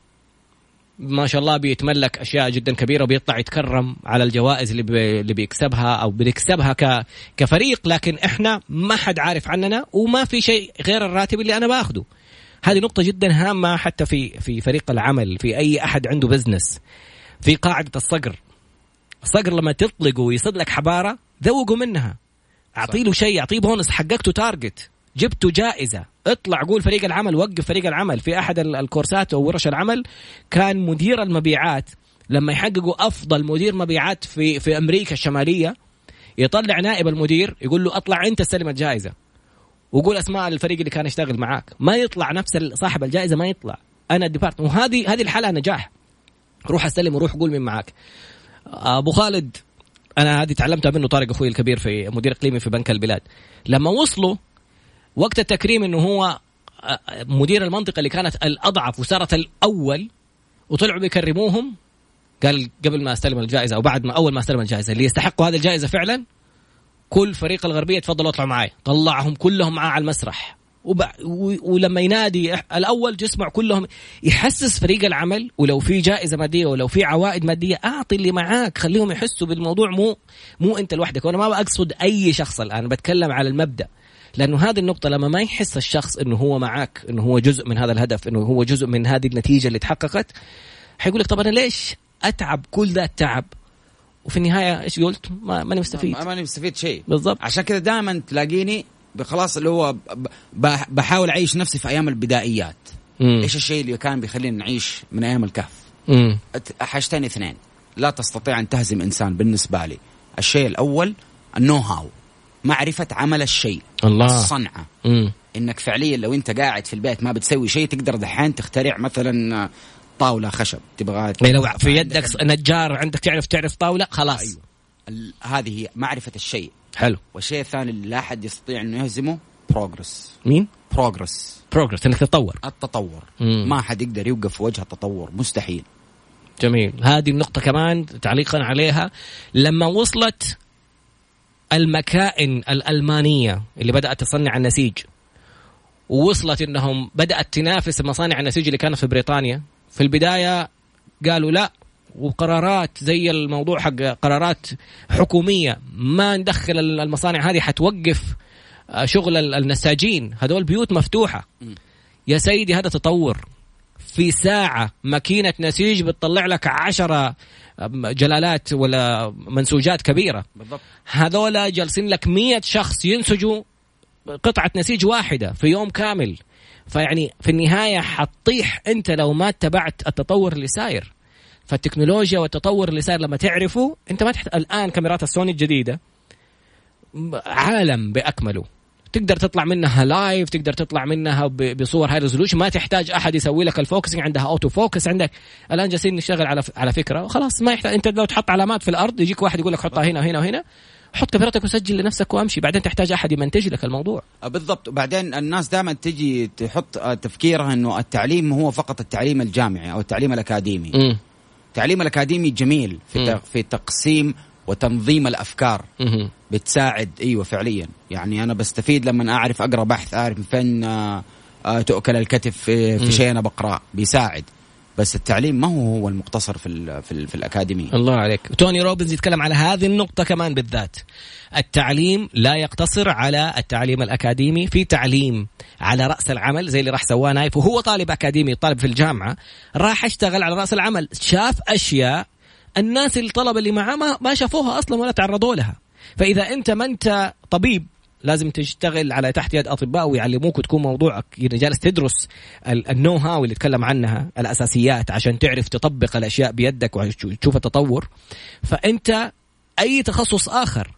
ما شاء الله بيتملك أشياء جدا كبيرة وبيطلع يتكرم على الجوائز اللي بي اللي بيكسبها أو بنكسبها ك كفريق لكن إحنا ما حد عارف عننا وما في شيء غير الراتب اللي أنا باخذه هذه نقطة جدا هامة حتى في في فريق العمل في أي أحد عنده business في قاعدة الصقر. الصقر لما تطلقه ويصيد لك حبارى ذوقوا منها. اعطي له شيء أعطيه بونس حققته target. جبتوا جائزة. اطلع قول فريق العمل وقف فريق العمل. في أحد الكورسات أو ورش العمل كان مدير المبيعات. لما يحققوا أفضل مدير مبيعات في في أمريكا الشمالية يطلع نائب المدير يقول له أطلع أنت استلم الجائزة. وقول أسماء الفريق اللي كان يشتغل معاك. ما يطلع نفس صاحب الجائزة ما يطلع. أنا الديبارت وهذه هذه الحالة نجاح روح استلم وروح قول مين معاك. أبو خالد أنا هذه تعلمتها منه طارق أخوي الكبير في مدير إقليمي في بنك البلاد. لما وصلوا وقت التكريم إنه هو مدير المنطقة اللي كانت الأضعف وصارت الأول وطلعوا بيكرموهم قال قبل ما أستلم الجائزة أو بعد ما أول ما أستلم الجائزة اللي يستحقوا هذه الجائزة فعلا كل فريق الغربية تفضلوا اطلعوا معي طلعهم كلهم معاه على المسرح. وب... و... ولما ينادي الأول تسمع كلهم يحسس فريق العمل. ولو في جائزة مادية ولو في عوائد مادية أعطي اللي معاك. خليهم يحسوا بالموضوع. مو مو أنت لوحدك. وأنا ما اقصد أي شخص الآن. بتكلم على المبدأ. لأنه هذه النقطة لما ما يحس الشخص إنه هو معك إنه هو جزء من هذا الهدف إنه هو جزء من هذه النتيجة اللي تحققت حيقول لك طب أنا ليش أتعب كل ذا التعب؟ وفي النهاية إيش قلت؟ ما ماني مستفيد. ماني مستفيد شيء. بالضبط. عشان كذا دائما تلاقيني خلاص اللي هو بحاول أعيش نفسي في أيام البدائيات. مم. إيش الشيء اللي كان بيخليني نعيش من أيام الكهف؟ حاجتين اثنين. لا تستطيع أن تهزم إنسان بالنسبة لي. الشيء الأول النو هاو معرفة عمل الشيء الله. الصنعة. مم. إنك فعليا لو أنت قاعد في البيت ما بتسوي شيء تقدر دحين تخترع مثلا طاولة خشب. تبغى يعني لو في يدك نجار عندك تعرف تعرف طاولة خلاص. أيوه. هذه هي معرفة الشيء. حلو. والشيء الثاني اللي لا أحد يستطيع إنه يهزمه بروجرس مين؟ بروجرس بروجرس إنك تتطور. التطور. مم. ما حد يقدر يوقف في وجه التطور. مستحيل. جميل. هذه النقطة كمان تعليقا عليها. لما وصلت المكائن الألمانية اللي بدأت تصنع النسيج ووصلت إنهم بدأت تنافس مصانع النسيج اللي كانت في بريطانيا في البداية قالوا لا وقرارات زي الموضوع حق قرارات حكومية ما ندخل المصانع هذه حتوقف آه، شغل النساجين. هذول بيوت مفتوحة. يا سيدي هذا تطور. في ساعة ماكينة نسيج بتطلع لك عشرة جلالات ولا منسوجات كبيرة. بالضبط. هذولا جالسين لك مية شخص ينسجوا قطعة نسيج واحدة في يوم كامل. فيعني في النهاية حتطيح أنت لو ما اتبعت التطور اللي ساير فالتكنولوجيا والتطور اللي صاير لما تعرفه أنت ما تحت... الآن كاميرات السوني الجديدة عالم بأكمله. تقدر تطلع منها live تقدر تطلع منها بصور high resolution ما تحتاج أحد يسوي لك ال focusing عندها auto focus عندك. الآن جالسين نشتغل على على فكرة وخلاص ما يحتاج. أنت لو تحط علامات في الأرض يجيك واحد يقول لك حطها هنا وهنا وهنا. حط كاميرتك وسجل لنفسك وامشي. بعدين تحتاج أحد يمنتج لك الموضوع. آه، بالضبط. وبعدين الناس دائما تجي تحط آه، تفكيرها إنه التعليم هو فقط التعليم الجامعي أو التعليم الأكاديمي. م. التعليم الأكاديمي جميل في في تقسيم وتنظيم الأفكار. بتساعد أيوه فعليا. يعني أنا بستفيد لما أعرف أقرأ بحث أعرف فين آه، آه، تؤكل الكتف في شيء أنا بقرأه. بيساعد. بس التعليم ما هو هو المقتصر في ال في, ال في الأكاديمية. الله عليك. توني روبنز يتكلم على هذه النقطة كمان بالذات. التعليم لا يقتصر على التعليم الأكاديمي في تعليم على رأس العمل زي اللي راح سواه نايف وهو طالب أكاديمي طالب في الجامعة راح اشتغل على رأس العمل. شاف أشياء الناس الطلبة اللي معاه ما, ما شافوها أصلا ولا تعرضوا لها. فإذا أنت ما أنت طبيب لازم تشتغل على تحت يد أطباء ويعلموك وتكون موضوعك. يعني جالس تدرس ال know how اللي تكلم عنها الأساسيات عشان تعرف تطبق الأشياء بيدك وتشوف التطور. فأنت أي تخصص آخر.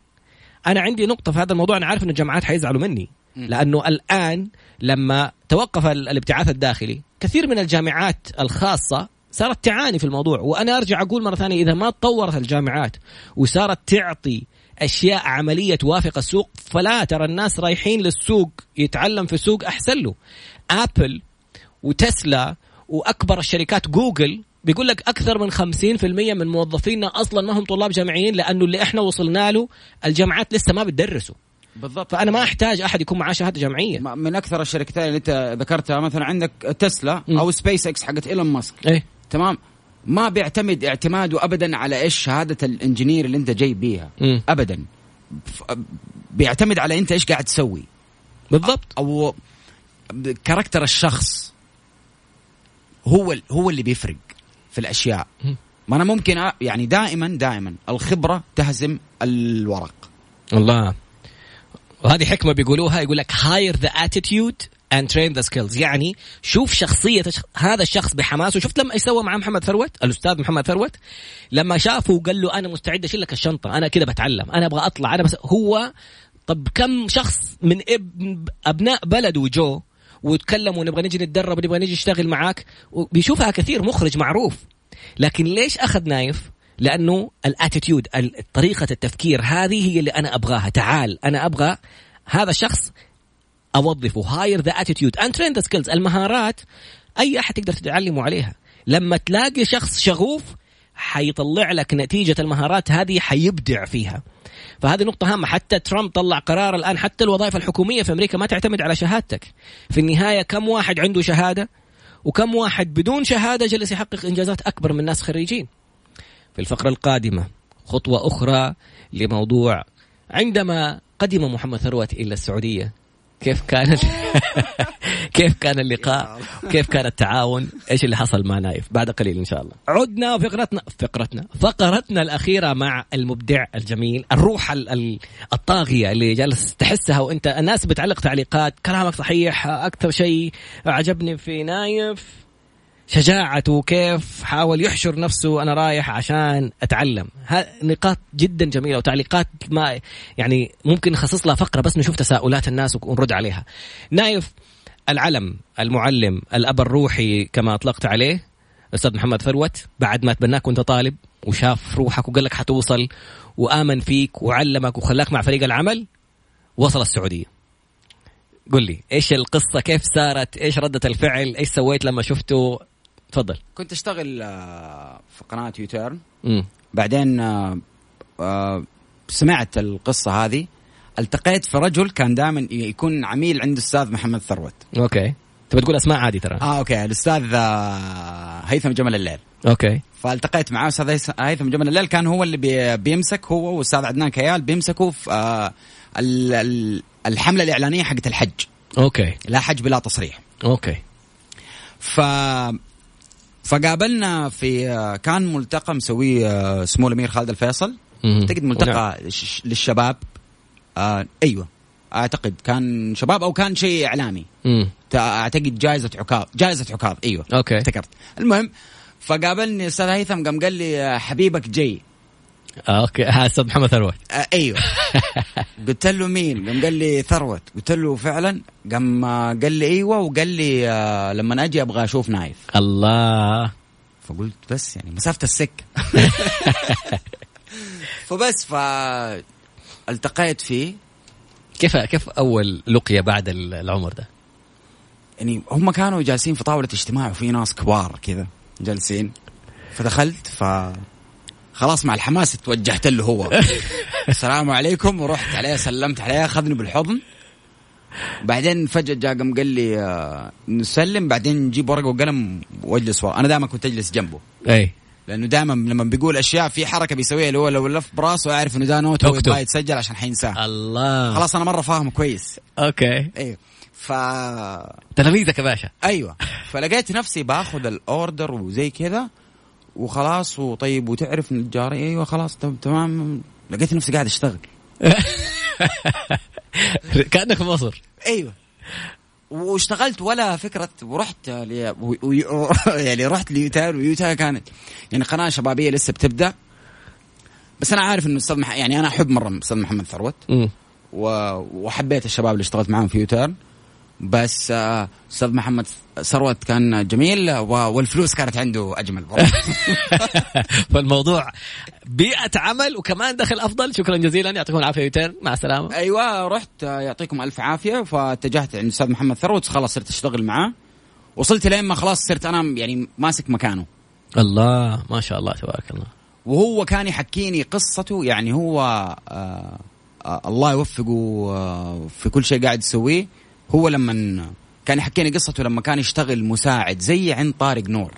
أنا عندي نقطة في هذا الموضوع أنا عارف إن الجامعات حيزعلوا مني. لأنه الآن لما توقف الابتعاث الداخلي كثير من الجامعات الخاصة صارت تعاني في الموضوع. وأنا أرجع أقول مرة ثانية إذا ما تطورت الجامعات وصارت تعطي أشياء عملية توافق السوق فلا ترى الناس رايحين للسوق يتعلم في السوق أحسن له. ابل وتسلا وأكبر الشركات جوجل بيقول لك أكثر من 50% من موظفينا أصلا ما هم طلاب جامعيين لأنه اللي إحنا وصلنا له الجامعات لسه ما بتدرسوا بالضبط. فأنا ما أحتاج أحد يكون معاه شهادة جامعية. من أكثر الشركتين اللي أنت ذكرتها مثلا عندك تسلا أو سبيس إكس حقت إيلون ماسك. إيه. تمام؟ ما بيعتمد اعتماده ابدا على إيش شهادة ال engineer اللي أنت جاي بيها. مم. ابدا. بيعتمد على أنت إيش قاعد تسوي. بالضبط. أو character الشخص هو هو اللي بيفرق في الأشياء. ما أنا ممكن يعني دائما دائما الخبرة تهزم الورق. الله. وهذه حكمة بيقولوها يقول لك hire the attitude and train the skills يعني شوف شخصية هذا الشخص بحماسه. شفت لما إيش سوى مع محمد ثروت؟ الأستاذ محمد ثروت؟ لما شافه وقال له أنا مستعد أشيل لك الشنطة. أنا كذا بتعلم. أنا أبغى أطلع. أنا بس هو طب كم شخص من أبناء بلده جو وتكلموا نبغى نجي نتدرب نبغى نجي نشتغل معاك؟ بيشوفها كثير مخرج معروف. لكن ليش أخذ نايف؟ لأنه ال attitude طريقة التفكير هذه هي اللي أنا أبغاها. تعال أنا أبغى هذا الشخص أوظفه. hire the attitude and train the skills المهارات أي أحد تقدر تتعلموا عليها. لما تلاقي شخص شغوف حيطلع لك نتيجة المهارات هذه حيبدع فيها. فهذه نقطة هامة. حتى ترامب طلع قرار الآن حتى الوظائف الحكومية في أمريكا ما تعتمد على شهادتك. في النهاية كم واحد عنده شهادة؟ وكم واحد بدون شهادة جلس يحقق إنجازات أكبر من ناس خريجين؟ في الفقرة القادمة خطوة أخرى لموضوع عندما قدم محمد ثروت إلى السعودية. كيف كان كيف كان اللقاء؟ كيف كان التعاون؟ إيش اللي حصل مع نايف بعد قليل إن شاء الله. عدنا فقرتنا فقرتنا فقرتنا الأخيرة مع المبدع الجميل الروح الطاغية اللي جالس تحسها وأنت الناس بتعلق تعليقات كلامك صحيح أكثر شيء عجبني في نايف. شجاعته كيف حاول يحشر نفسه أنا رايح عشان أتعلم. نقاط جدا جميلة وتعليقات ما يعني ممكن نخصص لها فقرة بس نشوف تساؤلات الناس ونرد عليها. نايف العلم المعلم الأب الروحي كما أطلقت عليه الاستاذ محمد ثروت بعد ما تبناك وأنت طالب وشاف روحك وقال لك حتوصل وآمن فيك وعلمك وخلاك مع فريق العمل وصل السعودية. قل لي إيش القصة؟ كيف صارت؟ إيش ردة الفعل؟ إيش سويت لما شفته؟ تفضل. كنت أشتغل آه، في قناة U-Turn بعدين آه، آه، سمعت القصة هذه. التقيت في رجل كان دائما يكون عميل عند الأستاذ محمد ثروت. okay. تبي تقول أسماء عادي ترى. آه okay. الأستاذ هيثم جمل الليل. okay. فالتقيت معاه أستاذ هيثم جمل الليل. كان هو اللي بيمسك هو والاستاذ عدنان كيال بيمسكوا في الحملة الإعلانية حقت الحج. okay. لا حج بلا تصريح. okay. ف فقابلنا في كان ملتقى مسويه آه، سمو الأمير خالد الفيصل. أعتقد ملتقى نعم. للشباب. آه أيوه. أعتقد كان شباب أو كان شيء إعلامي. مم. أعتقد جائزة عكاظ جائزة عكاظ أيوه. okay. افتكرت. المهم فقابلني أستاذ هيثم قام قال لي آه، حبيبك جاي. آه، okay. ها أستاذ محمد ثروت. آه أيوه. قلت له مين؟ قام قال لي ثروت. قلت له فعلا. قام قال لي أيوه وقال لي آه لما أجي أبغى أشوف نايف. الله. فقلت بس يعني مسافة السكة. فبس ف التقيت فيه. كيف كيف أول لقية بعد العمر ده؟ يعني هم كانوا جالسين في طاولة اجتماع وفي ناس كبار كذا جالسين. فدخلت ف خلاص مع الحماس توجهت له هو. السلام عليكم ورحت عليه سلمت عليه أخذني بالحضن. بعدين فجأة جاء قام قال لي آه نسلم بعدين نجيب ورقة وقلم واجلس ورا. أنا دائما كنت أجلس جنبه. أي. لأنه دائما لما بيقول أشياء في حركة بيسويها اللي هو لو لف براسه يعرف إنه ده note يبغى يتسجل عشان حينساه الله. خلاص أنا مرة فاهمه كويس. okay. أيوه ف تلاميذك يا باشا. أيوه. فلقيت نفسي باخذ الأوردر وزي كذا وخلاص وطيب وتعرف إن الجاري أيوه خلاص تمام. لقيت نفسي قاعد أشتغل. كأنك في مصر. أيوه. واشتغلت ولا فكرة ورحت لي و... يعني رحت ليوتا ويوتا كانت يعني قناة شبابية لسه بتبدأ. بس أنا عارف إنه أستاذ مح... يعني أنا أحب مرة أستاذ محمد ثروت. وحبيت الشباب اللي اشتغلت معاهم في U-Turn بس آه، أستاذ محمد ثروت كان جميل والفلوس كانت عنده أجمل فالموضوع بيئة عمل وكمان دخل أفضل. شكرا جزيلا. يعطيكم العافية U-Turn مع السلامة. أيوه رحت آه، يعطيكم ألف عافية. فاتجهت عند الاستاذ محمد ثروت خلاص صرت أشتغل معاه. وصلت لين ما خلاص صرت أنا يعني ماسك مكانه. الله ما شاء الله تبارك الله. وهو كان يحكيني قصته. يعني هو آه آه الله يوفقه آه في كل شيء قاعد يسويه. هو لما كان يحكيني قصته لما كان يشتغل مساعد زي عند طارق نور.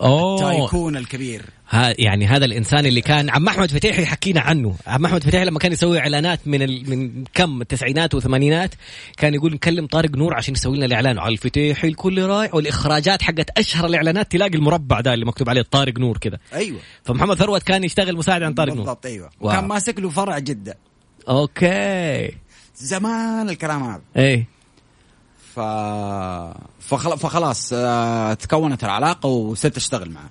أوه. التايكون الكبير. ها يعني هذا الإنسان اللي كان عم أحمد فتيحي يحكينا عنه. عم أحمد فتيحي لما كان يسوي إعلانات من ال... من كم التسعينات والثمانينات كان يقول نكلم طارق نور عشان يسوي لنا الإعلان. على الفتيحي الكل رايح والإخراجات حقت أشهر الإعلانات تلاقي المربع ده اللي مكتوب عليه طارق نور كذا أيوه. فمحمد ثروت كان يشتغل مساعد عند طارق نور. بالضبط أيوه. وكان ماسك له فرع جدة. okay. زمان الكلام هذا. إيه. ف... فخل... فخلاص آه... تكونت العلاقة وصرت أشتغل معه.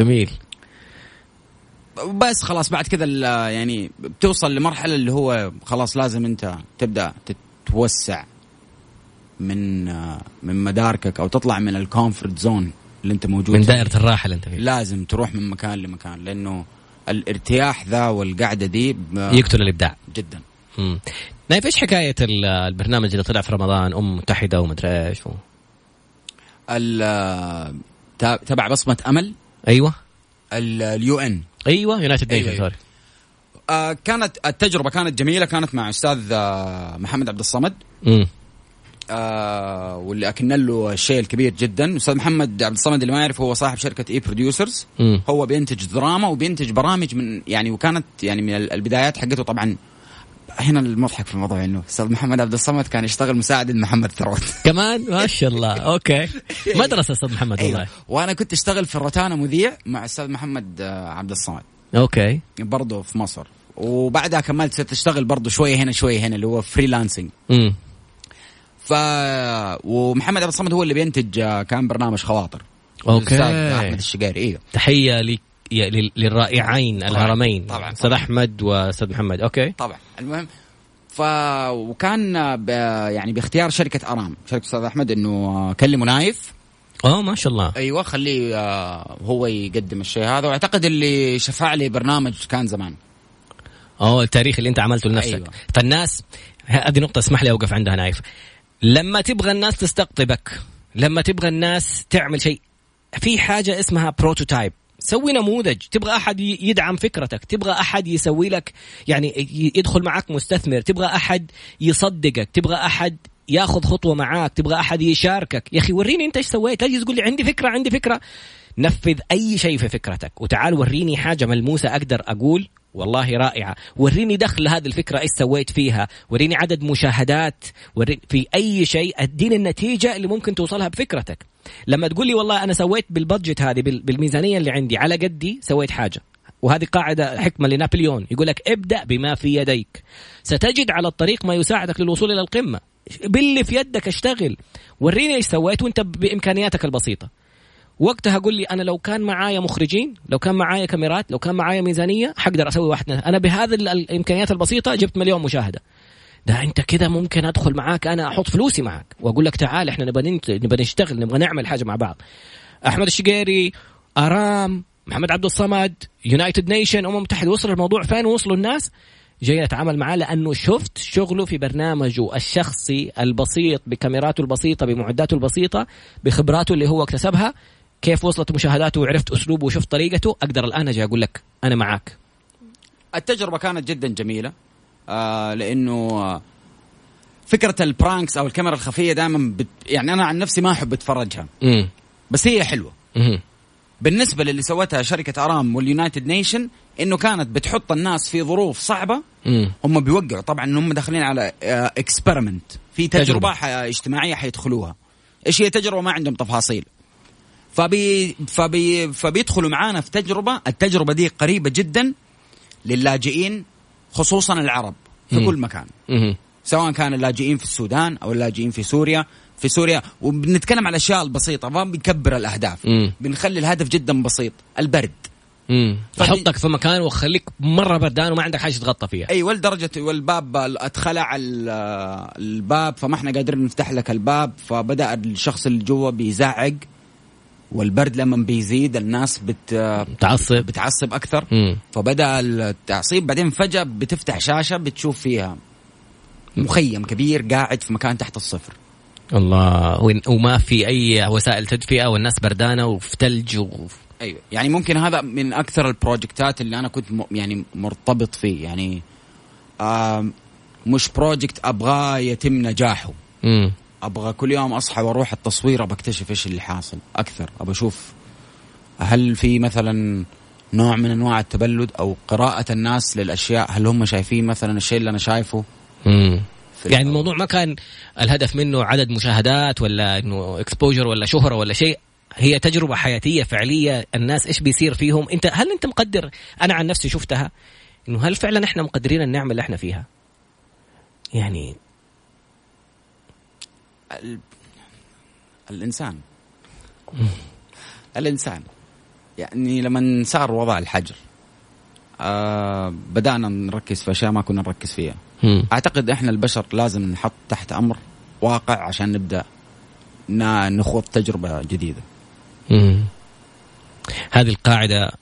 جميل. بس خلاص بعد كذا يعني بتوصل لمرحلة اللي هو خلاص لازم أنت تبدأ تتوسع من آه، من مداركك أو تطلع من ال comfort zone اللي أنت موجود من دائرة الراحة اللي أنت فيها. لازم تروح من مكان لمكان لأنه الارتياح ذا والقعدة دي يقتل الإبداع. جدا. نايف إيش حكاية البرنامج اللي طلع في رمضان؟ أم متحدة ومدري إيش و... تبع بصمة أمل؟ أيوه. ال UN. أيوه United Nation sorry كانت التجربة كانت جميلة كانت مع أستاذ آه محمد عبد الصمد. امم آه واللي اكن له الشيء الكبير جدا. أستاذ محمد عبد الصمد اللي ما يعرف هو صاحب شركة اي Producers هو بينتج دراما وبينتج برامج من يعني وكانت يعني من البدايات حقته طبعا هنا المضحك في الموضوع إنه أستاذ محمد عبد الصمد كان يشتغل مساعد محمد ثروت. كمان؟ ما شاء الله. okay. مدرسة أستاذ محمد والله. أيوه. وأنا كنت أشتغل في الروتانا مذيع مع أستاذ محمد آه، عبد الصمد. okay. برضه في مصر. وبعدها كملت صرت أشتغل برضه شوية هنا شوية هنا اللي هو freelancing ف ومحمد عبد الصمد هو اللي بينتج آه، كان برنامج خواطر. okay. أحمد الشقيري إيوه. تحية لك للرائعين الهرمين طبعا أستاذ أحمد وأستاذ محمد. okay. طبعا. المهم ف وكان ب... يعني باختيار شركة آرام. شركة أستاذ أحمد إنه كلموا نايف. آه ما شاء الله. أيوه خليه آه، هو يقدم الشيء هذا. وأعتقد اللي شفع لي برنامج كان زمان. آه التاريخ اللي أنت عملته لنفسك. أيوة. فالناس هذه نقطة اسمح لي أوقف عندها نايف. لما تبغى الناس تستقطبك لما تبغى الناس تعمل شيء في حاجة اسمها prototype سوي نموذج. تبغى أحد يدعم فكرتك تبغى أحد يسوي لك يعني يدخل معك مستثمر تبغى أحد يصدقك تبغى أحد ياخذ خطوة معاك تبغى أحد يشاركك. يا أخي وريني أنت إيش سويت لا تقول لي عندي فكرة عندي فكرة. نفذ أي شيء في فكرتك. وتعال وريني حاجة ملموسة أقدر أقول والله رائعة. وريني دخل هذه الفكرة إيش سويت فيها. وريني عدد مشاهدات. وريني في أي شيء. أديني النتيجة اللي ممكن توصلها بفكرتك. لما تقول لي والله أنا سويت بال budget هذه بالميزانية اللي عندي على قدي سويت حاجة. وهذه قاعدة حكمة لنابليون. يقول لك ابدأ بما في يديك. ستجد على الطريق ما يساعدك للوصول إلى القمة. باللي في يدك اشتغل. وريني إيش سويت وأنت بإمكانياتك البسيطة. وقتها قول لي أنا لو كان معايا مخرجين لو كان معايا كاميرات لو كان معايا ميزانية حقدر أسوي واحد أنا بهذه الإمكانيات البسيطة جبت مليون مشاهدة. ده أنت كده ممكن أدخل معاك أنا أحط فلوسي معاك. وأقول لك تعال إحنا نبغى نبغى نشتغل نبغى نعمل حاجة مع بعض. أحمد الشقيري آرام محمد عبد الصمد United Nation أمم متحده وصل الموضوع فين؟ وصلوا الناس. جاي اتعامل معاه لأنه شفت شغله في برنامجه الشخصي البسيط بكاميراته البسيطة بمعداته البسيطة بخبراته اللي هو اكتسبها. كيف وصلت مشاهداته وعرفت أسلوبه وشفت طريقته أقدر الآن أجي أقول لك أنا معاك التجربة كانت جدا جميلة آه لأنه فكرة ال pranks أو الكاميرا الخفية دائما بت يعني أنا عن نفسي ما أحب أتفرجها مم. بس هي حلوة مم. بالنسبة للي سوتها شركة أرام وال United Nation إنه كانت بتحط الناس في ظروف صعبة مم. هم بيوقعوا طبعا هم داخلين على experiment آه، في تجربة, تجربة. اجتماعية حيدخلوها إيش هي تجربة ما عندهم تفاصيل فبي فبي فبيدخلوا معانا في تجربة. التجربة دي قريبة جدا للاجئين خصوصا العرب في. كل مكان. سواء كان اللاجئين في السودان أو اللاجئين في سوريا. في سوريا وبنتكلم على الاشياء البسيطة ما بنكبر الأهداف. مم. بنخلي الهدف جدا بسيط البرد. احطك في مكان واخليك مرة بردان وما عندك حاجة تغطى فيها. أيوه لدرجه والباب أتخلع الباب فما إحنا قادرين نفتح لك الباب فبدأ الشخص اللي جوا بيزعق. والبرد لما بيزيد الناس بت بتعصب بتعصب أكثر. مم. فبدأ التعصيب بعدين فجأة بتفتح شاشة بتشوف فيها مخيم كبير قاعد في مكان تحت الصفر. الله. وما في أي وسائل تدفئة والناس بردانة وفي ثلج و... أيوه. يعني ممكن هذا من أكثر ال projectات اللي أنا كنت م... يعني مرتبط فيه. يعني آه مش project أبغاه يتم نجاحه. مم. أبغى كل يوم أصحى وأروح التصوير أبغى أكتشف إيش اللي حاصل أكثر أبغى أشوف هل في مثلا نوع من أنواع التبلد أو قراءة الناس للأشياء؟ هل هم شايفين مثلا الشيء اللي أنا شايفه؟ مم. يعني الموضوع ما كان الهدف منه عدد مشاهدات ولا إنه اكسبوجر ولا شهرة ولا شيء. هي تجربة حياتية فعلية الناس إيش بيصير فيهم؟ أنت هل أنت مقدر؟ أنا عن نفسي شفتها إنه هل فعلا إحنا مقدرين النعمة اللي إحنا فيها؟ يعني ال... الإنسان. الإنسان. يعني لما صار وضع الحجر آه بدأنا نركز في أشياء ما كنا نركز فيها. مم. أعتقد إحنا البشر لازم نحط تحت أمر واقع عشان نبدأ نخوض تجربة جديدة. مم. هذه القاعدة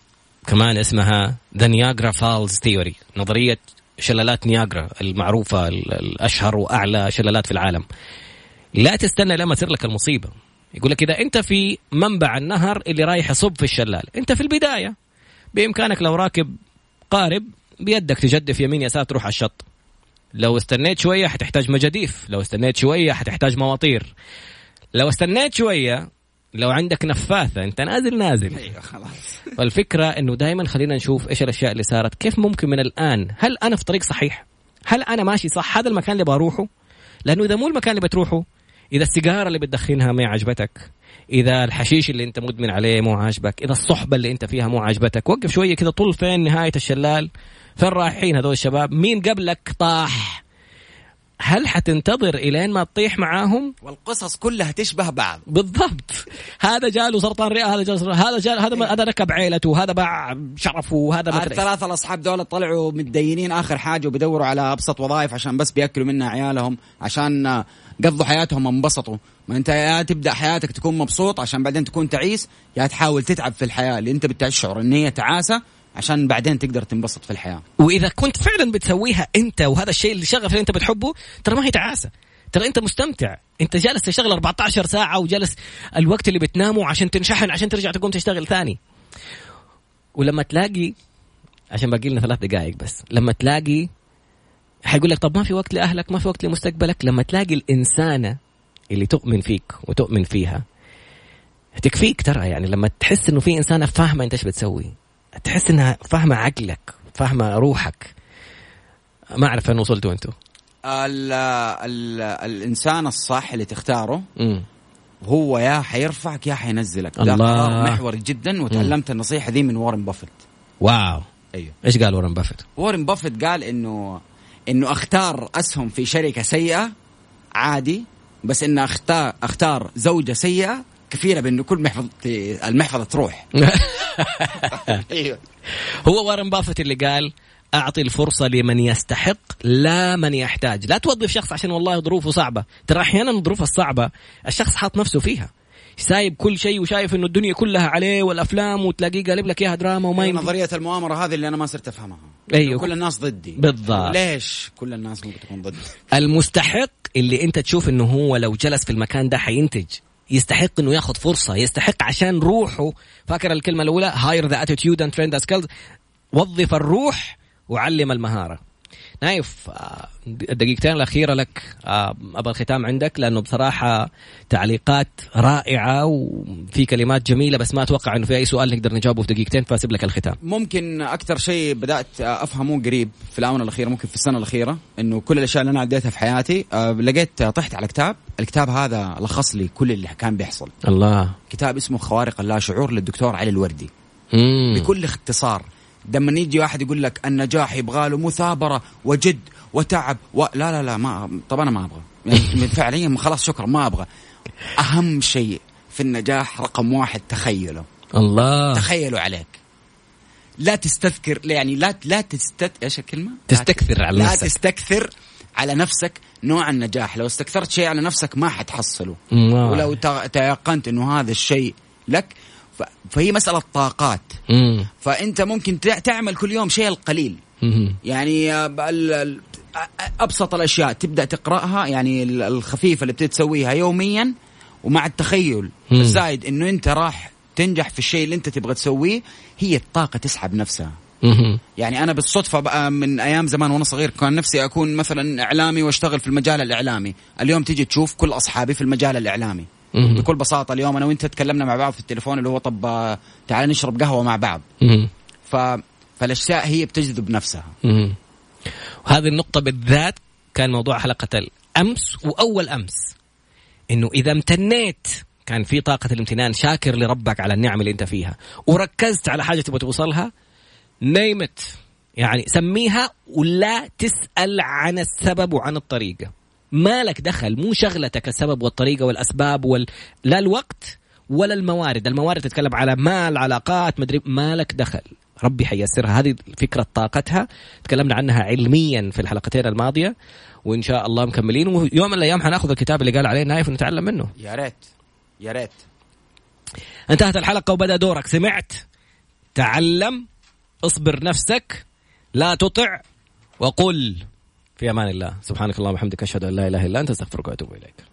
كمان اسمها the Niagara Falls theory نظرية شلالات نياجرا المعروفة الأشهر وأعلى شلالات في العالم. لا تستنى لما تصير لك المصيبة. يقول لك إذا أنت في منبع النهر اللي رايح يصب في الشلال أنت في البداية. بإمكانك لو راكب قارب بيدك تجدف يمين يسار تروح على الشط. لو استنيت شوية حتحتاج مجاديف لو استنيت شوية حتحتاج مواطير. لو استنيت شوية لو عندك نفاثة أنت نازل نازل. أيوة خلاص. فالفكرة أنه دائما خلينا نشوف إيش الأشياء اللي صارت. كيف ممكن من الآن؟ هل أنا في طريق صحيح؟ هل أنا ماشي صح؟ هذا المكان اللي بروحه؟ لأنه إذا مو المكان اللي بتروحه إذا السيجارة اللي بتدخنها ما عجبتك إذا الحشيش اللي أنت مدمن عليه مو عاجبك إذا الصحبة اللي أنت فيها مو عاجبتك وقف شوية كذا طول فين نهاية الشلال فين رايحين هذول الشباب؟ مين قبلك طاح؟ هل حتنتظر إلين ما تطيح معاهم؟ والقصص كلها تشبه بعض. بالضبط. هذا جاله سرطان رئة هذا جاله هذا جال هذا هذا ركب عيلته هذا باع شرفه هذا الثلاثه الأصحاب دول طلعوا متدينين آخر حاجة وبيدوروا على أبسط وظائف عشان بس بيأكلوا منها عيالهم عشان قضوا حياتهم انبسطوا ما أنت يا تبدأ حياتك تكون مبسوط عشان بعدين تكون تعيس يا تحاول تتعب في الحياة اللي أنت بتشعر ان هي تعاسة عشان بعدين تقدر تنبسط في الحياة. وإذا كنت فعلا بتسويها أنت وهذا الشيء اللي شغف اللي أنت بتحبه ترى ما هي تعاسة. ترى أنت مستمتع. أنت جالس تشتغل 14 ساعة وجالس الوقت اللي بتنامه عشان تنشحن عشان ترجع تقوم تشتغل ثاني. ولما تلاقي عشان باقي لنا ثلاث دقائق بس لما تلاقي حيقول لك طب ما في وقت لأهلك ما في وقت لمستقبلك لما تلاقي الإنسانة اللي تؤمن فيك وتؤمن فيها تكفيك ترى يعني لما تحس إنه في إنسانة فاهمة أنت إيش بتسوي. تحس إنها فاهمة عقلك فاهمة روحك. ما أعرف فين وصلتوا أنتم ال ال الإنسان الصح اللي تختاره م. هو يا حيرفعك يا حينزلك. الله. ده قرار محوري جدا وتعلمت النصيحة دي من وارن بافيت. wow. أيوه. إيش قال وارن بافيت؟ وارن بافيت قال إنه إنه أختار أسهم في شركة سيئة عادي بس إنه أختار أختار زوجة سيئة كفيله بانه كل محفظتي المحفظة تروح. أيوه. هو وارن بافت اللي قال أعطي الفرصة لمن يستحق لا من يحتاج. لا توظف شخص عشان والله ظروفه صعبة. ترى أحيانا الظروف الصعبة الشخص حاط نفسه فيها. سايب كل شيء وشايف إنه الدنيا كلها عليه والأفلام وتلاقيه قالب لك إياها دراما وما أيوة نظرية المؤامرة هذه اللي أنا ما صرت أفهمها. أيوه. كل الناس ضدي. بالضبط. ليش كل الناس ممكن تكون ضدي؟ المستحق اللي أنت تشوف إنه هو لو جلس في المكان ده حينتج. يستحق إنه ياخذ فرصة يستحق عشان روحه. فاكر الكلمة الأولى؟ hire the attitude and train skills وظف الروح وعلم المهارة. نايف آه، الدقيقتين الأخيرة لك آه، أبغى الختام عندك لأنه بصراحة تعليقات رائعة وفي كلمات جميلة بس ما أتوقع أنه في أي سؤال نقدر نجاوبه في دقيقتين فأسيب لك الختام. ممكن أكثر شيء بدأت أفهمه قريب في الآونة الأخيرة ممكن في السنة الأخيرة أنه كل الأشياء اللي أنا عديتها في حياتي آه، لقيت طحت على كتاب الكتاب هذا لخص لي كل اللي كان بيحصل. الله. كتاب اسمه خوارق اللاشعور للدكتور علي الوردي. مم. بكل اختصار لما يجي واحد يقول لك النجاح يبغى له مثابرة وجد وتعب و... لا لا لا ما طب أنا ما أبغى. يعني فعليا خلاص شكرا ما أبغى. أهم شيء في النجاح رقم واحد تخيله. الله. تخيلوا عليك. لا تستذكر يعني لا لا تستت إيش الكلمة؟ تستكثر على لا نفسك. تستكثر على نفسك نوع النجاح لو استكثرت شيء على نفسك ما حتحصله مم. ولو تيقنت إنه هذا الشيء لك ف- فهي مسألة طاقات مم. فأنت ممكن تع- تعمل كل يوم شيء القليل مم. يعني آه، ال- ال- أبسط الأشياء تبدأ تقرأها يعني ال- الخفيفة اللي بتسويها يوميا ومع التخيل. الزايد إنه أنت راح تنجح في الشيء اللي أنت تبغى تسويه هي الطاقة تسحب نفسها. يعني أنا بالصدفة بقى من أيام زمان وأنا صغير كان نفسي أكون مثلا إعلامي وأشتغل في المجال الإعلامي. اليوم تيجي تشوف كل أصحابي في المجال الإعلامي. بكل بساطة اليوم أنا وأنت تكلمنا مع بعض في التليفون اللي هو طب آه، تعال نشرب قهوة مع بعض. ف فالأشياء هي بتجذب نفسها. وهذه النقطة بالذات كان موضوع حلقة الأمس وأول أمس. إنه إذا امتنيت كان في طاقة الامتنان شاكر لربك على النعم اللي أنت فيها. وركزت على حاجة تبغى توصلها نيمت يعني سميها ولا تسأل عن السبب وعن الطريقة. ما لك دخل مو شغلتك السبب والطريقة والأسباب وال... لا الوقت ولا الموارد. الموارد تتكلم على مال علاقات مدري ما لك دخل. ربي حيسرها هذه فكرة طاقتها. تكلمنا عنها علميا في الحلقتين الماضية. وإن شاء الله مكملين. ويوم من الأيام حناخذ الكتاب اللي قال عليه نايف ونتعلم منه. يا ريت. يا ريت. انتهت الحلقة وبدأ دورك. سمعت؟ تعلم؟ اصبر نفسك لا تطع وقل في أمان الله. سبحانك اللهم وبحمدك أشهد أن لا إله إلا أنت أستغفرك وأتوب إليك.